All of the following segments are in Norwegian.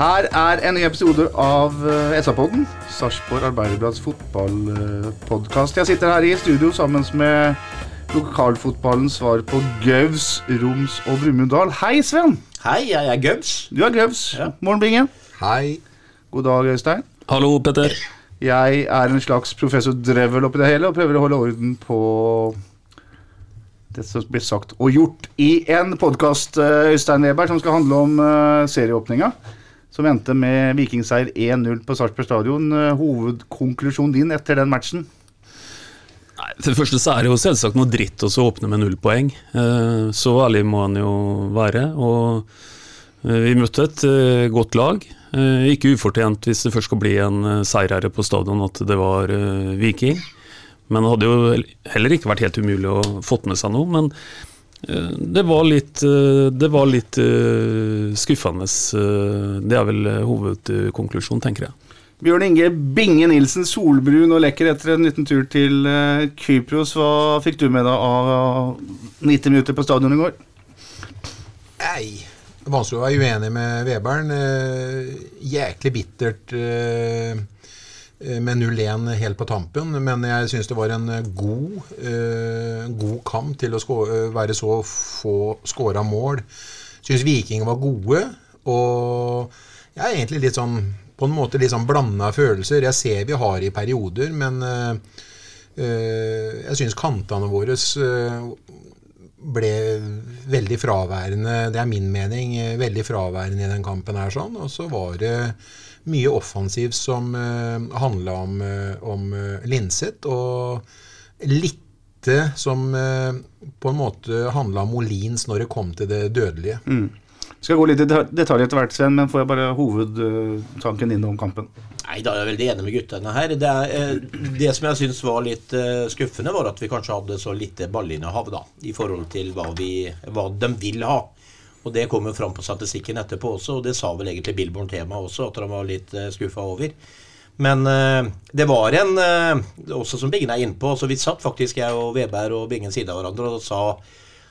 Her er en ny episode av eh, SA-podden, Sarpsborg Arbeiderblads fotballpodkast. Jeg sitter her i studio sammen med lokalfotballens svar på Gaus, Roms og Brumunddal. Hei, Sven! Hei, jeg er Gaus. Du er Gaus. Ja. Morgen, Bingen. Hei. God dag, Øystein. Hallo, Petter. Jeg er en slags professor Drevel oppi det hele og prøver å holde orden på det som blir sagt og gjort i en podkast, Øystein Weber, som skal handle om eh, serieåpninga. Som endte med vikingseier 1-0 på Sarpsborg stadion. Eh, Hovedkonklusjonen din etter den matchen? Nei, for det første så er det jo selvsagt noe dritt å åpne med null poeng. Eh, Så ærlig må han jo være. Og eh, vi møtte et godt lag. Ikke ufortjent hvis det først skal bli en seier her på stadion at det var Viking. Men det hadde jo heller ikke vært helt umulig å fått med seg noe. Men det var litt, eh, det var litt eh, skuffende. eh, Det er vel eh, hovedkonklusjonen, tenker jeg. Bjørn Inge Binge Nilsen, solbrun og lekker etter en liten tur til eh, Kypros. Hva fikk du med deg av 90 minutter på stadion i går? Nei. Vanskelig å være uenig med Webern. Eh, jæklig bittert eh, med 0-1 helt på tampen, men jeg syns det var en god, eh, god kamp til å eh, være så få skåra mål. Syns Viking var gode, og jeg er egentlig litt sånn på en måte litt sånn blanda følelser. Jeg ser vi har i perioder, men eh, eh, jeg syns kantene våre eh, ble veldig fraværende, det er min mening, eh, veldig fraværende i den kampen her sånn. Og så var det mye offensivt som uh, handla om, eh, om eh, Linseth, og lite som eh, på en måte handla om Molins når det kom til det dødelige. Skal gå litt i detalj etter hvert, Sven, men får jeg bare hovedtanken din om kampen? Nei, da er jeg veldig enig med guttene her. Det, er, eh, det som jeg syns var litt eh, skuffende, var at vi kanskje hadde så lite ballinnehav da, i forhold til hva, vi, hva de vil ha. Og det kom jo fram på statistikken etterpå også, og det sa vel egentlig Billborn tema også, at han var litt uh, skuffa over. Men eh, det var en eh, Også som Bingen er innpå, så vi satt faktisk jeg og Veberg og Bingen side av hverandre og sa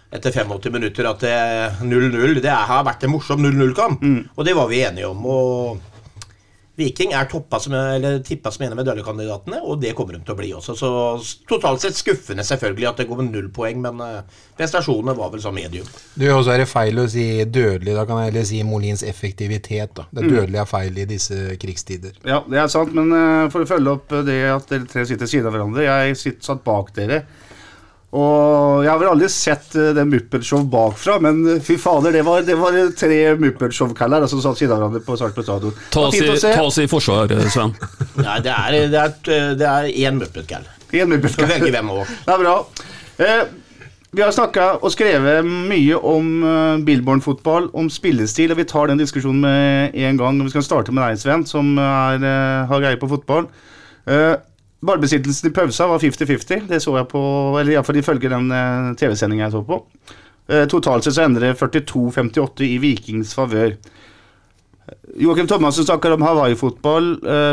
etter 85 minutter at eh, 0-0 Det har vært en morsom 0-0-kamp. Og det var vi enige om. Og Viking er toppa som, eller tippa som en av medaljekandidatene, og det kommer de til å bli også. Så totalt sett skuffende selvfølgelig at det går med null poeng, men eh, prestasjonene var vel sånn medium. Du, og så er det feil å si dødelig. Da kan jeg heller si Molins effektivitet. Da. Det dødelige er feil i disse krigstider. Ja, det er sant, men eh, for å følge opp det at dere tre sitter siden av hverandre Jeg sitter satt bak dere. Og jeg har vel aldri sett uh, det Muppet-show bakfra, men eh, fy fader, det var, det var tre Muppet-show-kaller som satt siden av hverandre på Sarpsborg stadion. Ta oss i, ta oss forsvar, eh, Sven. Nei, det er, det er, det er én Muppet-kall. Muppet Skal velge hvem av. Det er bra. Eh, vi har snakka og skrevet mye om uh, Billborn-fotball, om spillestil, og vi tar den diskusjonen med en gang. Vi skal starte med deg, Sven, som er, eh, har greie på fotball. Uh, Ballbesittelsen i pausa var 50-50. Det så jeg på, eller iallfall ifølge den uh, TV-sendinga jeg så på. Eh, totalt sett så ender det 42-58 i Vikings favør. Joakim Thomassen snakker om Hawaii-fotball.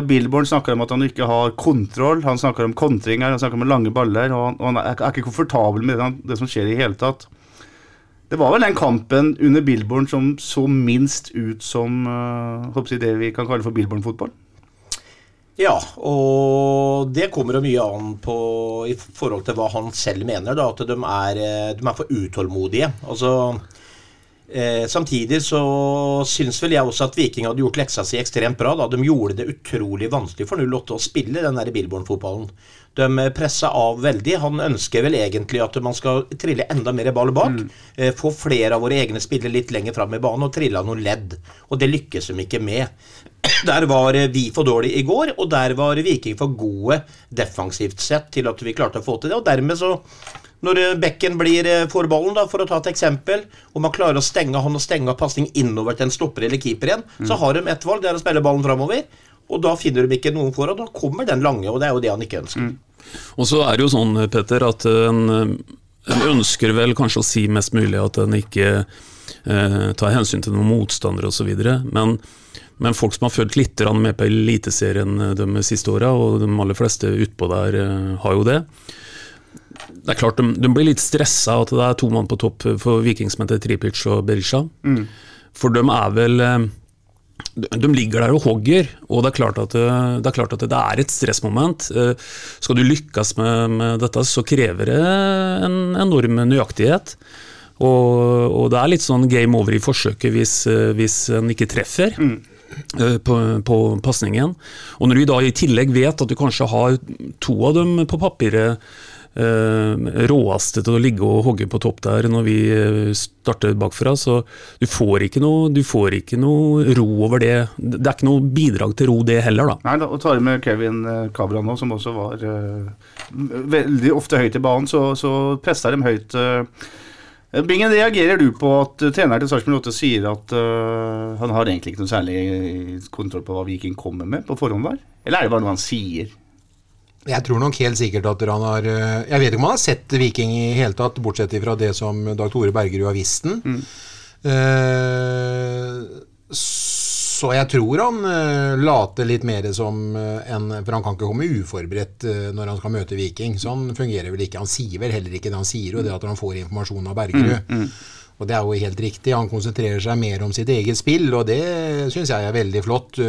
Billborn snakker om at han ikke har kontroll. Han snakker om kontringer, han snakker om lange baller. Og han, er, ikke komfortabel med det, som skjer i hele tatt. Det var vel den kampen under Billborn som så minst ut som håper jeg, det vi kan kalle for Billborn-fotball. Ja, og det kommer jo mye an på i forhold til hva han selv mener, da, at de er, eh, de er for utålmodige. Altså, eh, samtidig så syns vel jeg også at Viking hadde gjort leksa si ekstremt bra. da. De gjorde det utrolig vanskelig for 08 å spille den Billborn-fotballen. De pressa av veldig. Han ønsker vel egentlig at man skal trille enda mer ball bak. Eh, få flere av våre egne spillere litt lenger fram i banen og trille av noen ledd. Og det lykkes de ikke med. Der var eh, vi for dårlige i går, og der var Viking for gode defensivt sett til at vi klarte å få til det. Og dermed så når eh, bekken blir eh, får ballen, da, for å ta et eksempel, og man klarer å stenge han og stenge av pasning innover til en stopper eller keeper igjen, så har de ett valg, det er å spille ballen framover. Og da finner de ikke noen for, og da kommer den lange, og det er jo det han ikke ønsker. Og så er det jo sånn, Petter, at en, en ønsker vel kanskje å si mest mulig at en ikke eh, tar hensyn til noen motstandere osv. Men, men folk som har fulgt litt med på Eliteserien eh, de siste åra, og de aller fleste utpå der eh, har jo det. Det er klart de, de blir litt stressa at det er to mann på topp for Viking som heter Tripic og Berisha. For de er vel eh, de ligger der og hogger, og det er klart at det, er, klart at det er et stressmoment. Skal du lykkes med, med dette, så krever det en enorm nøyaktighet. Og, og det er litt sånn game over i forsøket hvis, hvis en ikke treffer. eh, På, på pasningen. Og når vi da i tillegg vet at du kanskje har to av dem på papiret eh, råeste til å ligge og hogge på topp der når vi eh, starter bakfra, så du får ikke noe, får ikke noe ro over det. Det er ikke noe bidrag til ro, det heller, da. Nei, da, og tar med Kevin eh, Cabra nå, som også var eh, veldig ofte høyt i banen, så, så pressa de høyt. eh. Bingen, reagerer du på at uh, treneren til Sarpsborg 8 sier at uh, han har egentlig ikke noe særlig kontroll på hva Viking kommer med på forhånd der? Eller er det bare noe han sier? Jeg tror nok helt sikkert at han har eh, Jeg vet ikke om han har sett Viking i hele tatt, bortsett fra det som Dag Tore Bergerud har visst den. Eh, så jeg tror han uh, later litt mer som eh, en For han kan ikke komme uforberedt eh, når han skal møte Viking. Sånn fungerer vel ikke. Han sier vel heller ikke det han sier, og det at han får informasjon av Bergerud. Og det er jo helt riktig. Han konsentrerer seg mer om sitt eget spill, og det syns jeg er veldig flott.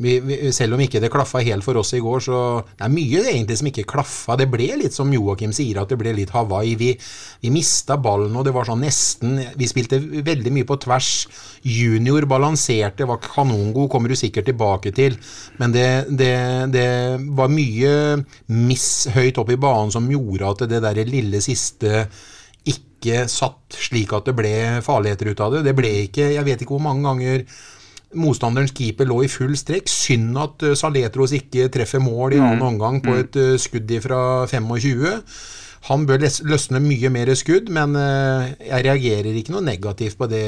Vi, vi, selv om ikke det klaffa helt for oss i går, så det er mye egentlig som ikke klaffa. Det ble litt som Joakim sier, at det ble litt Hawaii. Vi, vi mista ballen, og det var sånn nesten Vi spilte veldig mye på tvers. Junior balanserte, var kanongod, kommer du sikkert tilbake til. Men det, det, det var mye miss høyt opp i banen som gjorde at det der lille siste ikke satt slik at det ble farligheter ut av det. Det ble ikke Jeg vet ikke hvor mange ganger motstanderens keeper lå i full strekk. Synd at uh, Saletros ikke treffer mål i annen omgang på et uh, skudd fra 25. Han bør løsne mye mer skudd, men uh, jeg reagerer ikke noe negativt på det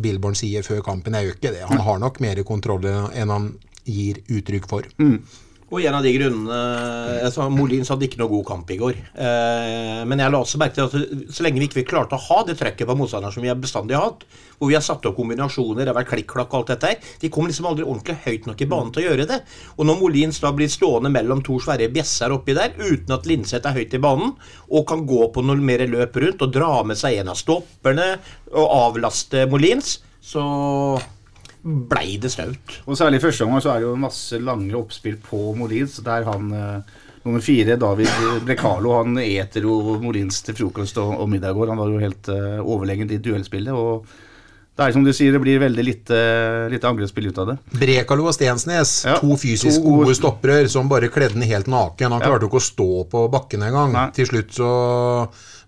Billborn sier før kampen. Jeg gjør ikke det. Han har nok mer kontroll enn han gir uttrykk for. Og en av de grunnene altså Molins hadde ikke noe god kamp i går. Eh, men jeg la også merke til at så lenge vi ikke klarte å ha det trøkket på motstanderen som vi har bestandig hatt, hvor vi har satt opp kombinasjoner, det har vært klikk-klakk og alt dette her, de kom liksom aldri ordentlig høyt nok i banen til å gjøre det. Og når Molins da blir stående mellom to svære bjesser oppi der, uten at Linseth er høyt i banen, og kan gå på noe mer løp rundt og dra med seg en av stopperne og avlaste Molins, så blei det snaut. Og særlig i første omgang så er det jo masse lange oppspill på Molins, der han eh, nummer fire, David Brekalo, han eter jo Molins til frokost og, og middag går. Han var jo helt uh, overlegen i duellspillet. og det er som du sier, det blir veldig lite, lite angrepsspill ut av det. Brekalo og Stensnes, Ja, to fysisk to gode- gode stoppere som bare kledde den helt naken. Han Ja. klarte jo ikke å stå på bakken engang. Til slutt så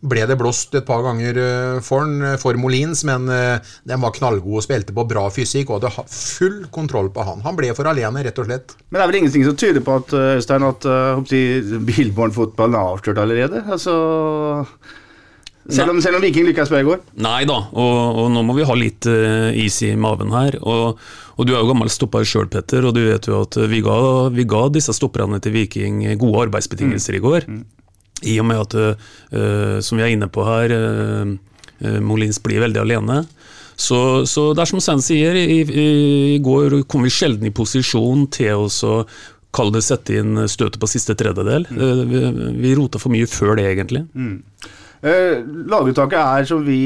ble det blåst et par ganger eh, for, han, eh, for Molins, men eh, den var knallgod og spilte på bra fysikk og hadde full kontroll på han. Han ble for alene, rett og slett. Men det er vel ingenting som tyder på at Øystein, at uh, Billborn-fotballen er avslørt allerede? Altså selv om, selv om Viking lykkes med i går? Nei da, og, og nå må vi ha litt uh, is i maven her. Og, og du er jo gammel stopper sjøl, Petter, og du vet jo at vi ga, vi ga disse stopperne til Viking gode arbeidsbetingelser i går. I og med at, uh, som vi er inne på her, uh, Molins blir veldig alene. Så, så det er som Sand sier, i, i, går kom vi sjelden i posisjon til å Kall det sette inn støtet på siste tredjedel. Eh, Vi, vi rota for mye før det, egentlig. Eh, laguttaket er som vi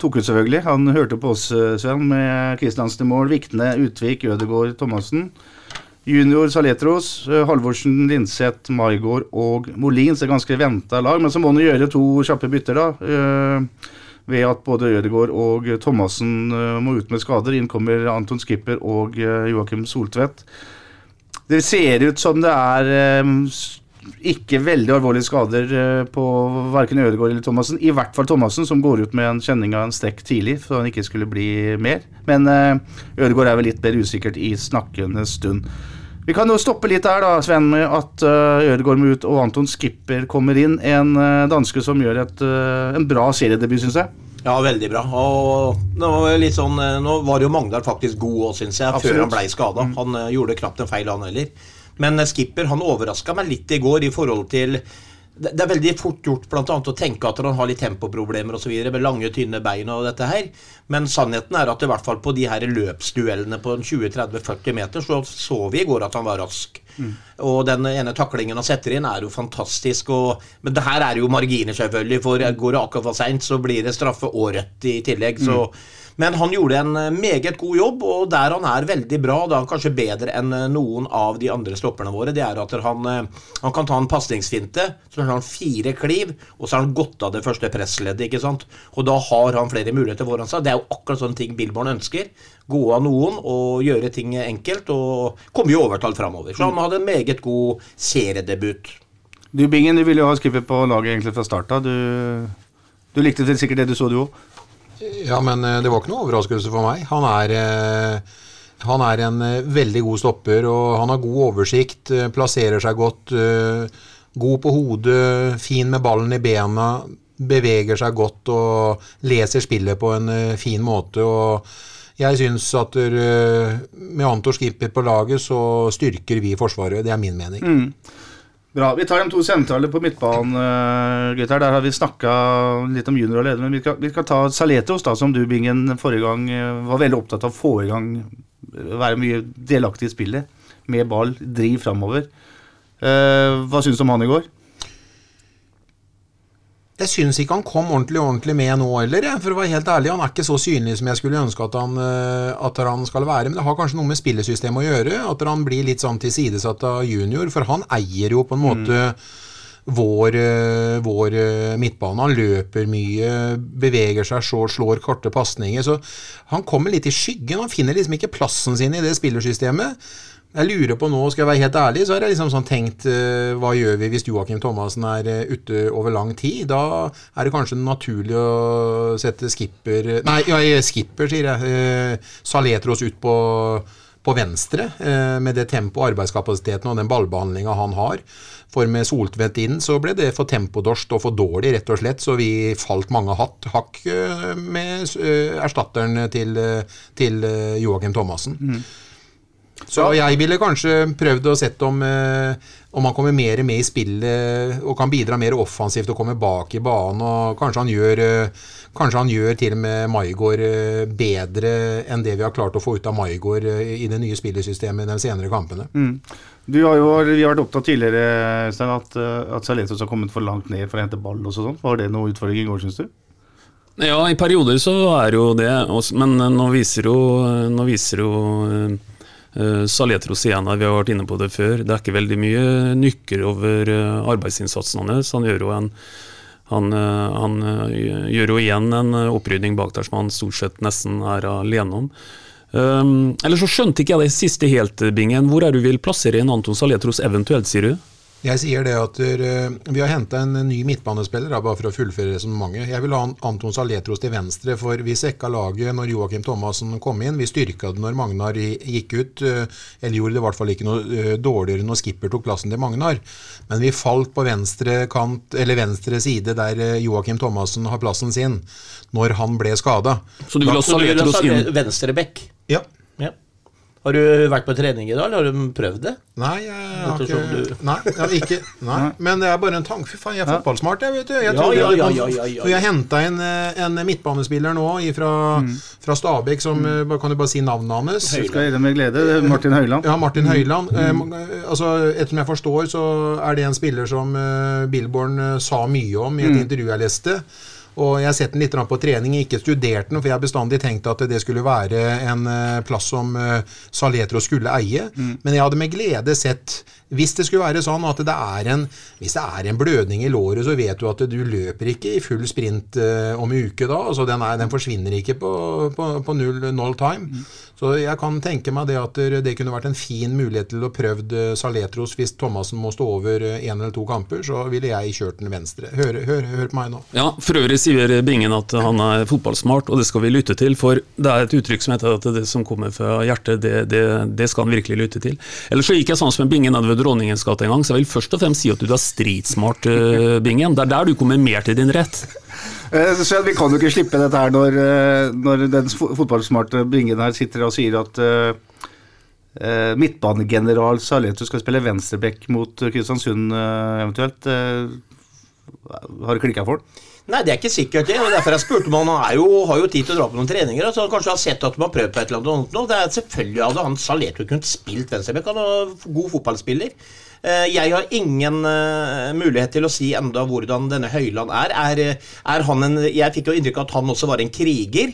tok ut, selvfølgelig. Han hørte på oss, Sven, med Kristiansen i mål. Vikne, Utvik, Ødegaard, Thomassen. Junior Saletros, eh, Halvorsen, Linseth, Maigård og Molins. er ganske venta lag, men så må han gjøre to kjappe bytter, da. eh, ved at både Ødegaard og Thomassen eh, må ut med skader. Inn kommer Anton Skipper og Joakim Soltvedt. Det ser ut som det er ikke veldig alvorlige skader eh, på verken Ødegaard eller Thomassen. I hvert fall Thomassen, som går ut med en kjenning av en strekk tidlig, så han ikke skulle bli mer. Men eh, Ødegaard er vel litt mer usikkert i snakkende stund. Vi kan jo stoppe litt der, da, Sven, med at uh, Ødegaard må ut og Anton Skipper kommer inn. En eh, danske som gjør et, eh, en bra seriedebut, syns jeg. Ja, veldig bra. Og var, litt sånn, eh, nå var jo Magnar faktisk god òg, syns jeg, Absolutt. før han ble skada. Han eh, gjorde knapt en feil, han heller. Men eh, Skipper han overraska meg litt i går i forhold til det er veldig fort gjort blant annet, å tenke at han har litt tempoproblemer osv. med lange, tynne bein og dette her. Men sannheten er at i hvert fall på de her løpsduellene på 20-30-40 meter, så så vi i går at han var rask. Og den ene taklingen han setter inn, er jo fantastisk. Og, men det her er jo marginer, selvfølgelig. For går det akkurat for seint, så blir det straffe og rødt i tillegg. Så men han gjorde en eh, meget god jobb, og der han er veldig bra, da kanskje bedre enn eh, noen av de andre stopperne våre, det er at han, eh, han kan ta en pasningsfinte, så har han fire kliv, og så har han gått av det første pressleddet, ikke sant. Og da har han flere muligheter foran seg. Det er jo akkurat sånne ting Billborn ønsker. Gå av noen og gjøre ting enkelt, og komme i overtall framover. Så han hadde en meget god seriedebut. Du Bingen, du ville jo ha skipper på laget egentlig fra starta. Du, du likte vel sikkert det du så, du òg? Ja, men eh, det var ikke noe overraskelse for meg. Han er, eh, han er en eh, veldig god stopper, og han har god oversikt, plasserer seg godt. God på hodet, fin med ballen i bena, beveger seg godt og leser spillet på en fin måte. og jeg syns at med Antor Skipper på laget, så styrker vi Forsvaret. Det er min mening. Bra. Vi tar de to sentrale på midtbanen, uh, gutter. Der har vi snakka litt om junior og leder, men vi skal, ta Saletos, da, som du, Bingen, forrige gang eh, var veldig opptatt av å få i gang. eh, Være mye delaktig i spillet. Med ball, driv framover. Eh, hva syns du om han i går? Jeg syns ikke han kom ordentlig ordentlig med nå heller, for å være helt ærlig. Han er ikke så synlig som jeg skulle ønske at han, eh, at han skal være. Men det har kanskje noe med spillesystemet å gjøre. At han blir litt sånn tilsidesatt av junior. For han eier jo på en måte vår, eh, vår eh, midtbane. Han løper mye, beveger seg så, slår korte pasninger. Så han kommer litt i skyggen. Han finner liksom ikke plassen sin i det spillersystemet. Jeg lurer på nå, skal jeg være helt ærlig, så har jeg liksom sånn tenkt eh, Hva gjør vi hvis Joakim Thomassen er eh, ute over lang tid? Da er det kanskje naturlig å sette skipper Nei, ja, eh, skipper, sier jeg. Saletros ut på, på venstre, med det tempo, arbeidskapasiteten og den ballbehandlinga han har. For med Soltvedt inn så ble det for tempodorst og for dårlig, rett og slett, så vi falt mange hatt, hakk med erstatteren til, til Joakim Thomassen. Så jeg ville kanskje prøvd å sett om, eh, om han kommer mer med i spillet og kan bidra mer offensivt og komme bak i banen. og Kanskje han gjør, eh, kanskje han gjør til og med Maigård eh, bedre enn det vi har klart å få ut av Maigård eh, i det nye spillesystemet de senere kampene. Du har jo, vi har vært opptatt tidligere Stein, at, eh, at Saletos har kommet for langt ned for å hente ball. og sånn. Var det noen utfordring i går, syns du? Ja, i perioder så er jo det, også- men eh, nå viser jo, nå viser jo eh, eh, igjen, vi har vært inne på det før, det er ikke veldig mye nykker over eh, arbeidsinnsatsen hans. Han gjør jo en han, eh, han gjør jo igjen en opprydning bak der som han stort sett nesten er alene om. Um, eller så skjønte ikke jeg det siste helt, Bingen. Hvor er du vil plassere en Anton Saletros eventuelt, sier du? Jeg sier det at uh, vi har henta en ny midtbanespiller, da, bare for å fullføre resonnementet. Jeg vil ha Anton Saletros til venstre, for vi sekka laget når Joakim Thomassen kom inn. Vi styrka det når Magnar gikk ut, uh, eller gjorde det i hvert fall ikke noe uh, dårligere når Skipper tok plassen til Magnar. Men vi falt på venstre kant, eller venstre side der Joakim Thomassen har plassen sin, når han ble skada. Så du vil ha Så du vil ha Saletros inn? venstre bekk? Ja. Ja. Har du vært på trening i dag, eller har du prøvd det? Nei, jeg har ikke, du- nei, jeg har ikke Nei, men det er bare en tanke. Fy faen, jeg er fotballsmart, jeg, vet du. Jeg Ja, ja, ja, ja, ja, ja. Jeg henta inn eh, en midtbanespiller nå fra, fra Stabæk, som mm. Kan du bare si navnet hans? Jeg skal gjøre det med glede. Martin Høiland. Ja, Martin Høiland. Mm. eh, altså, Ettersom jeg forstår, så er det en spiller som eh, Billborn eh, sa mye om i et intervju jeg leste. Og jeg har sett den litt på trening, ikke studert den, for jeg har bestandig tenkt at det skulle være en eh, plass som eh, Saletro skulle eie. Men jeg hadde med glede sett hvis det skulle være sånn at det er en Hvis det er en blødning i låret, så vet du at du løper ikke i full sprint eh, om en uke da. altså Den, er, den forsvinner ikke på, på, på null, null time. Så jeg kan tenke meg det at det kunne vært en fin mulighet til å prøvd eh, Saletros hvis Thomassen må stå over én eller to kamper, så ville jeg kjørt den venstre. Hør, hør, hør på meg nå. Ja, For øvrig sier Bingen at han er fotballsmart, og det skal vi lytte til. For det er et uttrykk som heter at det som kommer fra hjertet, det, det, det skal han virkelig lytte til. Ellers så gikk jeg sånn som en Bingen nedover Dronningens gate en gang, så jeg vil først og fremst si at du er stridsmart, eh, Bingen. Det er der du kommer mer til din rett. Eh, Så vi kan jo ikke slippe dette her når, eh, når den fotballsmarte Bringen her sitter og sier at eh, midtbanegeneral Saletu skal spille venstreback mot Kristiansund uh, eventuelt. Uh, har det klikka for han? Nei, det er ikke sikkert det. og Derfor jeg spurte om han jo, har jo tid til å dra på noen treninger. Så han kanskje har sett at de har prøvd på et eller annet. Det er Selvfølgelig hadde han Saletu kunnet spilt venstreback. Han er god fotballspiller. Eh, Jeg har ingen eh, mulighet til å si enda hvordan denne Høyland er. Er, eh, er han en, jeg fikk jo inntrykk av at han også var en kriger.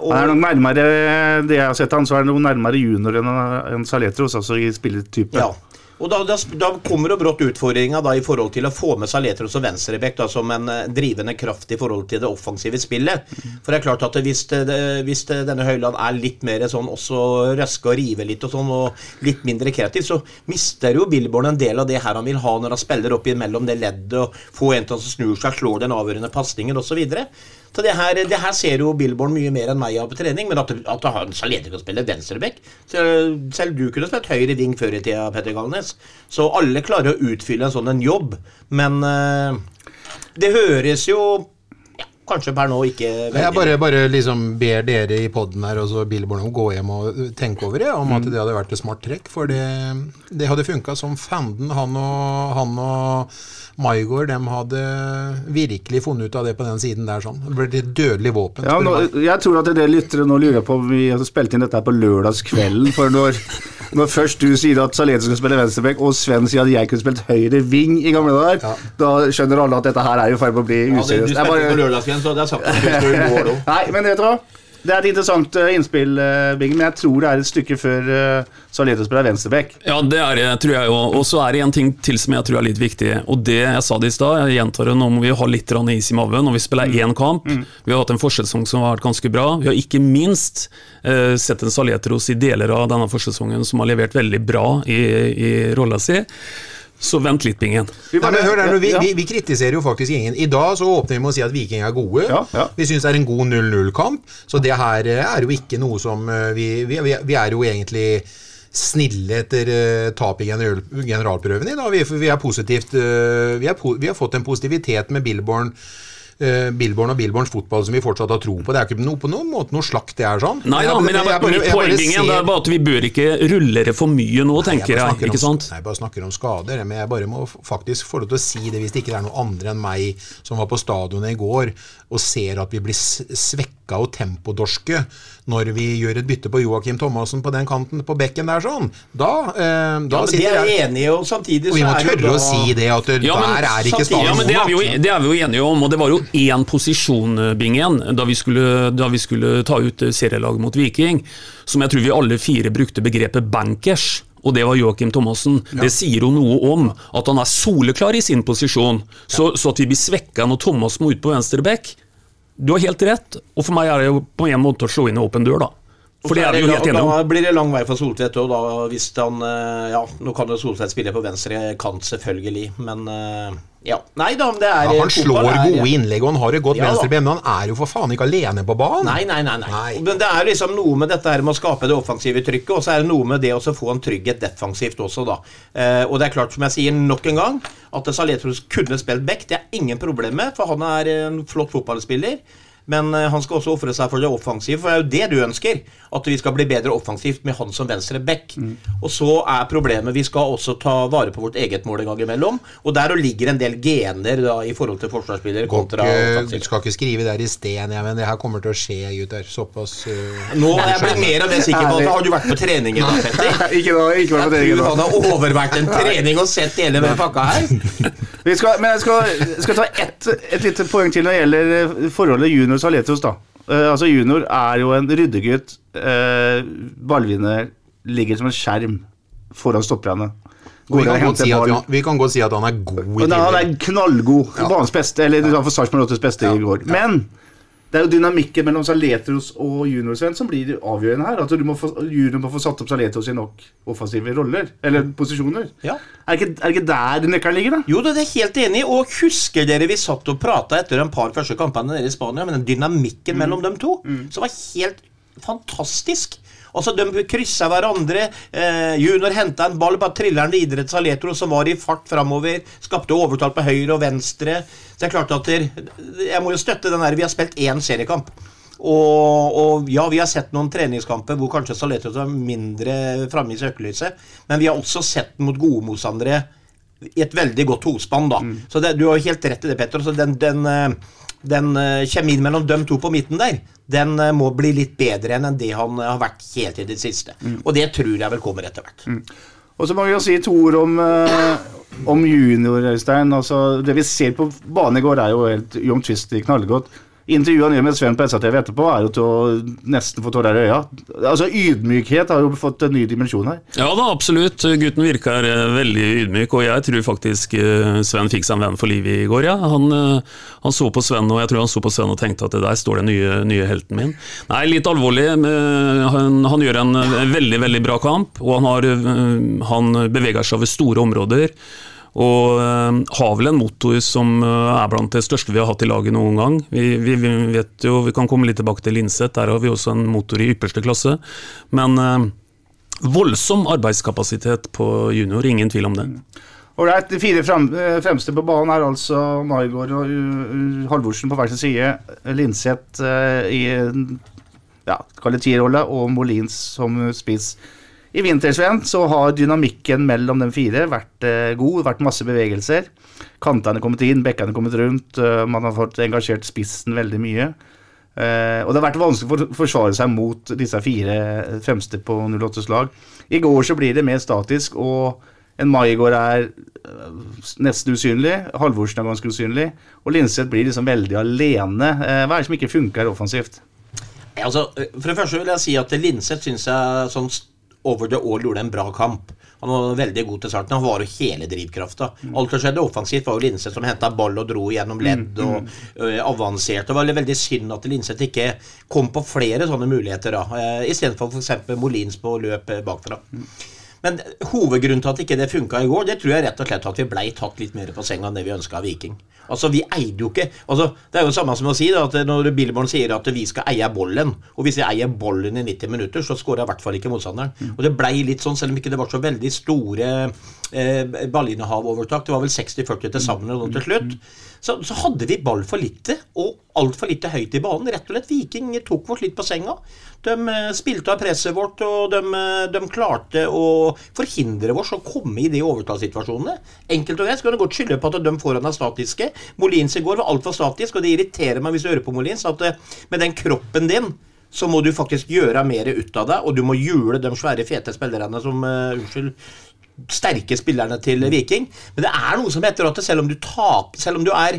og- Han er nok nærmere det jeg har sett han, så er han noe nærmere junior enn enn Saletros, altså i spilletype. Ja. Og da, da, da kommer jo brått utfordringa i forhold til å få med Saletros og Venstrebekk da, som en eh, drivende kraft i forhold til det offensive spillet. For det er klart at hvis, det, det- hvis det, denne Høyland er litt mer sånn også røske og rive litt og sånn, og litt mindre kreativ, så mister jo Billborn en del av det her han vil ha når han spiller opp imellom det leddet og får en til som snur seg, slår den avgjørende pasningen osv. Så, det her, det her ser jo Billborn mye mer enn meg av på trening, men at, at han Salete kan spille venstrebekk Selv, selv du kunne spilt høyre ving før i tida, Petter Galnes. Så alle klarer å utfylle en sånn en jobb, men uh, det høres jo ja, kanskje per nå ikke veldig Jeg bare, bare liksom ber dere i poden her og så Billborn om å gå hjem og tenke over det, om at det hadde vært et smart trekk. For det, det hadde funka som fanden. Han og, han og Maigård de hadde virkelig funnet ut av det på den siden der. sånn. Det ble et dødelig våpen. Ja, nå, jeg tror at det er det lyttere nå lurer på om vi har spilt inn dette her på lørdagskvelden. For når, når først du sier at Saleto skal spille venstreback, og Sven sier at jeg kunne spilt høyre ving i gamle dager, Ja. da skjønner alle at dette her er i ferd med å bli ja, det, Du spilte bare- på lørdagskvelden, så hadde jeg sagt at du skulle i mål òg. Nei, men vet du hva? Det er et interessant eh, innspill, Bing, Bingen, men jeg tror det er et stykke før uh, Saleto spiller venstreback. Ja, det er det, tror jeg jo. Og så er det en ting til som jeg tror er litt viktig. Og det jeg sa det i stad, jeg gjentar det, nå må vi ha litt is i maven. Når vi spiller én kamp, vi har hatt en forsesong som har vært ganske bra. Vi har ikke minst uh, sett en Saletros i deler av denne forsesongen som har levert veldig bra i, i rolla si. Så vent litt, Bingen. Vi Nei, bare- men hør der, nå, vi, ja. vi, vi kritiserer jo faktisk ingen. I dag så åpner vi med å si at Viking er gode. Ja, ja. Vi syns det er en god 0-0-kamp. Så det her eh, er jo ikke noe som eh, Vi, vi, vi vi er jo egentlig snille etter uh, tap i general, generalprøven i dag. Vi, vi er positivt uh, vi, er po vi har fått en positivitet med Billborn. Uh, Billborn og Billborns fotball som vi fortsatt har tro på. Det er ikke noe, på noen måte noe slakt, det er sånn. Nei da, men jeg, bare, jeg poeng Bingen, det er bare at vi bør ikke rulle det for mye nå, tenker jeg. ikke om, sant? Nei, jeg bare snakker om skader. Men jeg bare må faktisk få lov til å si det hvis det ikke er noen andre enn meg som var på stadionet i går og ser at vi blir svekka og tempodorske når vi gjør et bytte på Joakim Thomassen på den kanten på bekken der sånn. Da, eh, da Ja, sitter er jeg jeg enig og samtidig Og vi så må er det tørre å si det, at Ja, men der er ikke samtidig- stadion Ja, men det er, vi jo, det er vi jo enige om, og det var jo én posisjon, eh, Bingen, da vi, skulle, da vi skulle ta ut eh, serielaget mot Viking, som jeg tror vi alle fire brukte begrepet bankers. Og det var Joakim Thomassen. Det sier jo noe om at han er soleklar i sin posisjon. Så, så at vi blir svekka når Thomas må ut på venstre bekk Du har helt rett, og for meg er det jo på en måte å slå inn en åpen dør, da. For det er vi jo helt enige om. Da blir det lang vei for Soltvedt òg, da, hvis han eh, Ja, nå kan jo Soltvedt spille på venstre kant, selvfølgelig, men ja. Nei da, men det er Ja, han slår fotball er- gode innlegg, og han har et godt Ja venstreben, men han er jo for faen ikke alene på banen. Nei, nei, nei, nei. Nei. Men det er liksom noe med dette her med å skape det offensive trykket, og så er det noe med det å få en trygghet defensivt også, da. Eh, og det er klart, som jeg sier nok en gang, at Saletros kunne spilt back, det er ingen problem med, for han er en flott fotballspiller. Men eh, han skal også ofre seg for det offensive, for det er jo det du ønsker. At vi skal bli bedre offensivt med han som venstre back. Mm. Og så er problemet vi skal også ta vare på vårt eget mål en gang imellom. Og der ligger en del gener da, i forhold til forsvarsspillere kontra ikke, Du skal ikke skrive der i sten, jeg, men det her kommer til å skje, gutter. Såpass uh, Nå er jeg blitt mer og mer sikker på at Har du vært på trening i dag, Petter? ikke da, ikke Jeg på trening tror dag. han har overvært en trening og sett hele den pakka her. Vi skal, men jeg skal, skal ta ett et lite poeng til når det gjelder eh, forholdet junior Saletos. da. Uh, altså Junior er jo en ryddegutt. Uh, ballvinner ligger som en skjerm foran stopperne. vi, kan godt si ball. vi, kan godt si at han er god i Men han er knallgod. Banens beste, eller for Sarpsborg 8s beste i går. Men det er jo dynamikken mellom Saletros og Junior-Sven som blir avgjørende her. At du må få, junior må få satt opp Saletros i nok offensive roller, eller posisjoner. Ja. Er, det ikke, er det ikke der nøkkelen ligger, da? Jo, det er helt enig. Og husker dere vi satt og prata etter en par første kampene nede i Spania, med den dynamikken mellom dem to, som var helt fantastisk. Altså, De kryssa hverandre. Eh, junior henta en ball, bare triller den videre til Saletro, som var i fart framover. Skapte overtall på høyre og venstre. Så det er klart at Jeg må jo støtte den der Vi har spilt én seriekamp. Og, og, ja, vi har sett noen treningskamper hvor kanskje Saletro er mindre framme i søkelyset, men vi har også sett den mot gode motstandere i et veldig godt hospann, da. Mm. Så det, du har helt rett i det, Petter. Så den, den, den, den eh, kjemien mellom dem to på midten der, den eh, må bli litt bedre enn det han eh, har vært helt i det siste. Mm. Og det tror jeg vel kommer etter hvert. Og så må vi jo si to ord om, eh, om junior, Øystein. Altså, det vi ser på banen i går, er jo helt uomtvistelig knallgodt. Intervjuet han gjør med Sven på SATV etterpå, er jo til å nesten få tårer i øya. Altså, Ydmykhet har jo fått en ny dimensjon her. Ja da, absolutt. Gutten virker eh, veldig ydmyk, og jeg tror faktisk eh, Sven fikk seg en venn for livet i går. Ja. Han, eh, han så på Sven, og jeg tror han så på Sven og tenkte at der står den nye, nye helten min. Nei, litt alvorlig. Han, han gjør en veldig, veldig bra kamp, og han, har, han beveger seg over store områder. Og eh, har vel en motor som eh, er blant det største vi har hatt i laget noen gang. Vi, vi, vi vet jo, vi kan komme litt tilbake til Linseth, der har vi også en motor i ypperste klasse. Men eh, voldsom arbeidskapasitet på junior, ingen tvil om det. Ålreit, de fire frem, eh, fremste på banen er altså Maigård og Halvorsen på hver sin side. Linseth eh, i ja, kall og Molins som spiss. I vintersven så har dynamikken mellom de fire vært eh, god, vært masse bevegelser. Kantene kommet inn, bekkene kommet rundt, eh, man har fått engasjert spissen veldig mye. Eh, og det har vært vanskelig å for, forsvare seg mot disse fire fremste på 08s lag. I går så blir det mer statisk, og en Maigård er nesten usynlig, Halvorsen er ganske usynlig, og Linseth blir liksom veldig alene. Hva er det som ikke funker offensivt? Altså, for det første vil jeg si at Linseth syns jeg sånn over the all gjorde en bra kamp. Han var veldig god til starten. Han var jo hele drivkrafta. Alt som skjedde offensivt, var jo Linseth som henta ball og dro gjennom ledd og ø, avanserte. Det var veldig synd at Linseth ikke kom på flere sånne muligheter, da. Uh, Istedenfor f.eks. Molins på løp bakfra. bakfra. Men hovedgrunnen til at ikke det funka i går, det tror jeg rett og slett at vi blei tatt litt mer på senga enn det vi ønska av Viking. Altså, vi eide jo ikke altså, Det er jo det samme som å si da, at når Billborn sier at vi skal eie bollen, og hvis vi eier bollen i 90 minutter, så skårer i hvert fall ikke motstanderen. Og det blei litt sånn, selv om ikke det var så veldig store eh, ballinnehav-overtak, det var vel 60-40 til sammen til slutt, så, så hadde vi ball for lite, og altfor lite høyt i banen. Rett og slett Viking tok oss litt på senga. De eh, spilte av presset vårt, og de, eh, de klarte å forhindre oss å komme i de overtallssituasjonene. Enkelt og greit så kan du godt skylde på at de foran er statiske. Molins i går var altfor statisk, og det irriterer meg hvis du hører på Molins, at eh, med den kroppen din så må du faktisk gjøre mer ut av deg, og du må jule de svære, fete spillerne som uh, Unnskyld. Sterke spillerne til Viking. Men det er noe som heter at selv om du taper Selv om du er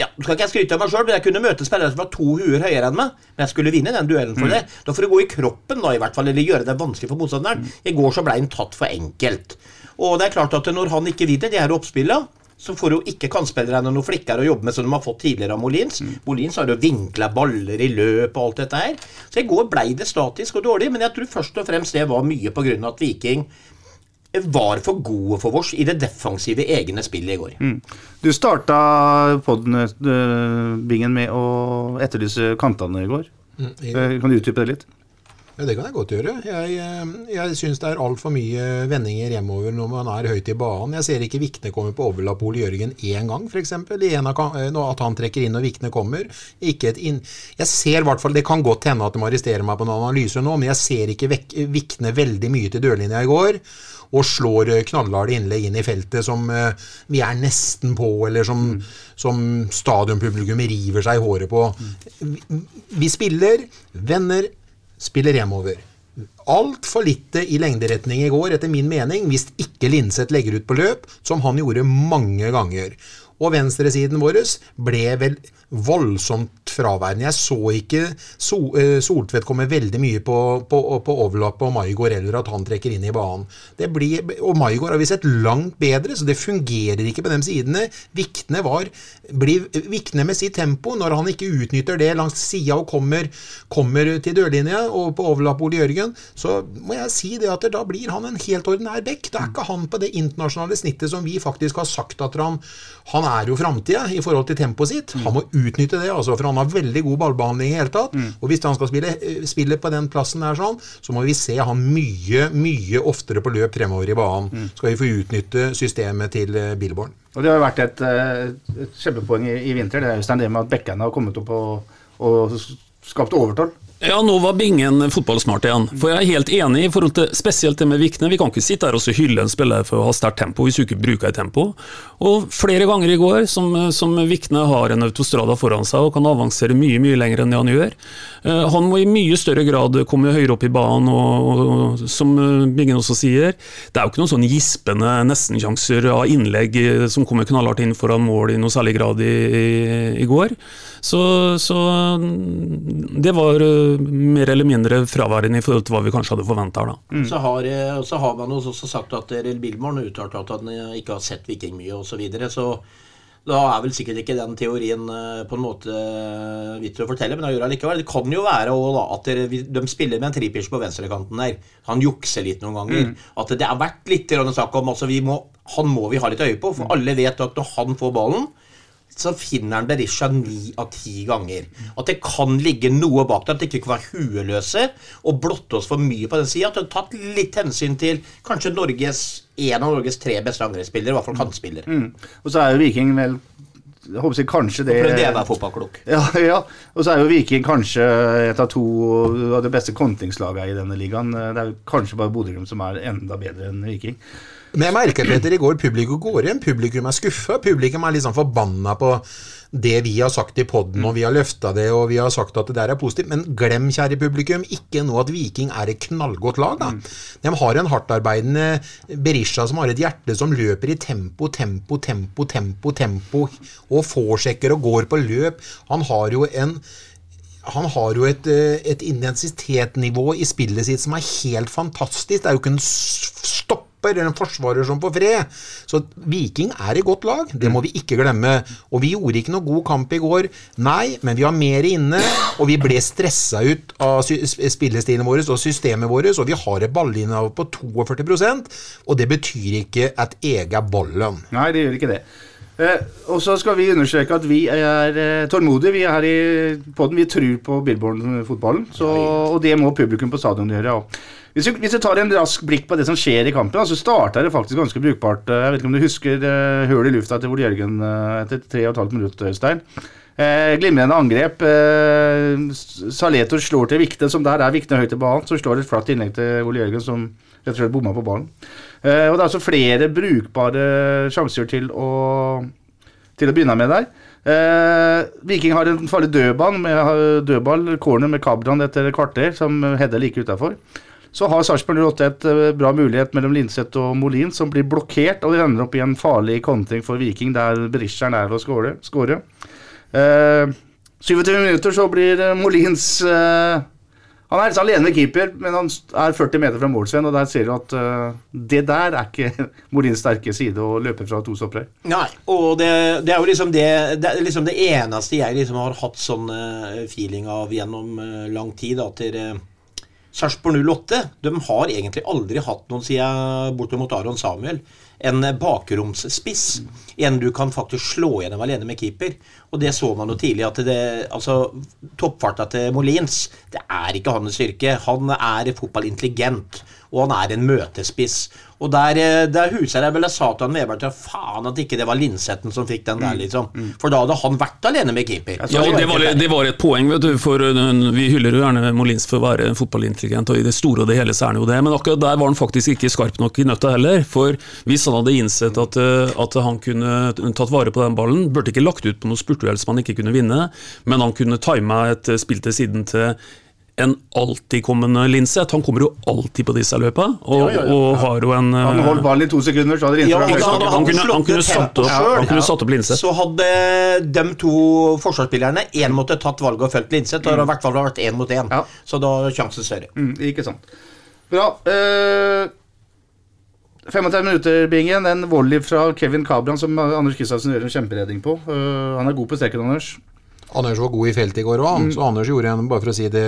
ja, nå skal ikke skryte av meg sjøl, men jeg kunne møte spillere som var to huer høyere enn meg. Men jeg skulle vinne den duellen for det. Da får du gå i kroppen, da, i hvert fall, eller gjøre det vanskelig for motstanderen. I går så ble han tatt for enkelt. Og det er klart at når han ikke vinner de her oppspillene, så får jo ikke kantspillerne noen flikker å jobbe med som de har fått tidligere av Molins. Molins har jo vinkla baller i løp og alt dette her. Så i går ble det statisk og dårlig, men jeg tror først og fremst det var mye på at Viking var for gode for oss i det defensive egne spillet i går. Du starta podden, øh, med å etterlyse kantene i går. Mm, i- Eh, Kan du utdype det litt? Ja, Det kan jeg godt gjøre. Jeg, eh, jeg syns det er altfor mye vendinger hjemover når man er høyt i banen. Jeg ser ikke Vikne komme på Ole Jørgen én gang, f.eks. At han trekker inn og Vikne kommer. Ikke et inn... Jeg ser i hvert fall, Det kan godt hende at de arresterer meg på en analyse nå, men jeg ser ikke Vikne veldig mye til dørlinja i går. Og slår eh, knallharde innlegg inn i feltet som eh, vi er nesten på, eller som, som stadionpublikum river seg i håret på. Vi, vi spiller, venner, spiller hjemover. Altfor lite i lengderetning i går, etter min mening, hvis ikke Linseth legger ut på løp, som han gjorde mange ganger. Og venstresiden vår ble vel voldsomt fraværende. Jeg så ikke eh, Soltvedt komme veldig mye på, på, på overlapp på Maigård, eller at han trekker inn i banen. Blir, og Maigård har vi sett langt bedre, så det fungerer ikke på de sidene. Vikne var, blir Vikne med sitt tempo når han ikke utnytter det langs sida og kommer, kommer til dørlinja og på overlapp Ole Jørgen, så må jeg si det at da blir han en helt ordinær bekk. Da er ikke han på det internasjonale snittet som vi faktisk har sagt at han Han er jo framtida i forhold til tempoet sitt. Han må utnytte det, altså, for han har veldig god ballbehandling i hele tatt. Og hvis han skal spille, eh, spille på den plassen der sånn, så må vi se han mye, mye oftere på løp fremover i banen. Skal vi få utnytte systemet til eh, Billborn. Og det har jo vært et, eh, et kjempepoeng i, i vinter, det er Øystein, det med at bekkene har kommet opp og, og skapt overtall. Ja, nå var Bingen fotballsmart igjen. For jeg er helt enig i forhold til spesielt det med Vikne. Vi kan ikke sitte her og hylle en spiller for å ha sterkt tempo hvis du ikke bruker et tempo. Og flere ganger i går som, som Vikne har en autostrada foran seg og kan avansere mye mye lenger enn det han gjør. Eh, han må i mye større grad komme høyere opp i banen, og, og som Bingen også sier, det er jo ikke noen sånn gispende nestenkjanser av innlegg eh, som kommer knallhardt inn foran mål i noe særlig grad i, i, i går. Så, så det var eh, mer eller mindre fraværende i forhold til hva vi kanskje hadde forventa. Mm. Så, har, eh, så har man også sagt at Real Billborn uttalte at han eh, ikke har sett Viking mye osv. Så, videre, så da er vel sikkert ikke den teorien på en måte vits å fortelle, men det gjør det likevel. Det kan jo være da, at de spiller med en tripitch på venstrekanten der. Han jukser litt noen ganger. Mm. At det har vært litt snakk om altså må, Han må vi ha litt øye på, for mm. alle vet at når han får ballen, så finner han Berisha ni av ti ganger. At det kan ligge noe bak det, at det ikke kan være hueløse og blotte oss for mye på den sida. At det har tatt litt hensyn til kanskje Norges, en av Norges tre beste angrepsspillere, i hvert fall kantspiller. Mm. Og så er jo Viking vel jeg håper jeg kanskje det Det være fotballklok. Ja, ja. Og så er jo Viking kanskje et av to av de beste kontringslagene i denne ligaen. Det er jo kanskje bare Bodø-Glimt som er enda bedre enn Viking. Men jeg merker Peter, i går publikum går igjen. Publikum er skuffa. Publikum er liksom forbanna på det vi har sagt i poden, og vi har løfta det, og vi har sagt at det der er positivt. Men glem, kjære publikum, ikke nå at Viking er et knallgodt lag. da. De har en hardtarbeidende Berisha som har et hjerte som løper i tempo, tempo, tempo, tempo, tempo, og forsjekker og går på løp. Han har jo en han har jo et, et intensitetsnivå i spillet sitt som er helt fantastisk. Det er jo ikke en stopp stopper en forsvarer som på fred. Så Viking er i godt lag, det må vi ikke glemme. Og vi gjorde ikke noe god kamp i går, nei, men vi har mer inne, og vi ble stressa ut av spillestilen vår og systemet vårt, og vi har et ballinnehav på 42% og det betyr ikke at jeg er ballen. Nei, det gjør ikke det. Eh, og så skal vi understreke at vi er eh, tålmodige. Vi er her i podden. Vi tror på Billborn-fotballen. Og det må publikum på stadion gjøre. Ja. Hvis du, hvis du, tar en rask blikk på det som skjer i kampen, så starta det faktisk ganske brukbart. Eh, jeg vet ikke om du husker uh, høl i lufta til Ole Jørgen uh, etter tre og et halvt minutt, Øystein. Eh, glimrende angrep. Eh, Saleto slår til Vikte, som der er Vikte høyt i banen. Så slår et flatt innlegg til Ole Jørgen, som rett og slett bomma på ballen. Eh, og det er altså flere brukbare sjanser til å, til å begynne med der. Eh, Viking har en farlig dødball, med, dødball corner med Kabran etter et kvarter, som header like utafor. Så har Sarpsborg 08 et uh, bra mulighet mellom Linseth og Molin, som blir blokkert, og de ender opp i en farlig kontring for Viking, der Berisha er nær å skåre. Eh, 27 minutter så blir uh, Molins eh, Han er liksom alene med keeper, men han er 40 meter fra målsvenn, og der ser du at eh, det der er ikke Molins sterke side å løpe fra to stoppere. Nei, og det, det, er jo liksom det, det, liksom det eneste jeg liksom har hatt sånn feeling av gjennom lang tid. at dere Sarpsborg 08 de har egentlig aldri hatt noen, sier jeg bortimot Aron Samuel, en bakromsspiss. En du kan faktisk slå gjennom alene med keeper. Og det så man jo tidlig, at det, altså, toppfarta til Molins det er ikke hans styrke. Han er fotballintelligent, og han er en møtespiss. Og der, eh, der huser jeg vel jeg sa til han Vebert at faen at ikke det var Linsetten som fikk den der, mm. liksom. Mm. For da hadde han vært alene med keeper. Ja, det var, det var et poeng, vet du, for eh, vi hyller jo gjerne Molins for å være fotballintelligent, og i det store og det hele så er han jo det. Men akkurat der var han faktisk ikke skarp nok i nøtta heller. For hvis han hadde innsett at, eh, at han kunne tatt vare på den ballen, burde ikke lagt ut på noe spurtuhell som han ikke kunne vinne, men han kunne tima et spill til siden til en alltidkommende Linseth. Han kommer jo alltid på disse løpa, og, ja, ja, ja. og har jo en Han holdt eh, ballen i to sekunder, så hadde Linseth han, han, kunne, han kunne satt opp, han kunne satt opp Linseth. Så hadde de to forsvarsspillerne én måtte tatt valget og fulgt Linseth, og det i hvert fall vært én mot én. Så da er sjansen større. Mm, ikke sant. Bra. Uh, 35 minutter, Bingen. En volley fra Kevin Cabran som Anders Kristiansen gjør en kjemperedning på. Uh, han er god på streken, Anders. Anders var god i feltet i går òg, mm. så Anders gjorde en, bare for å si det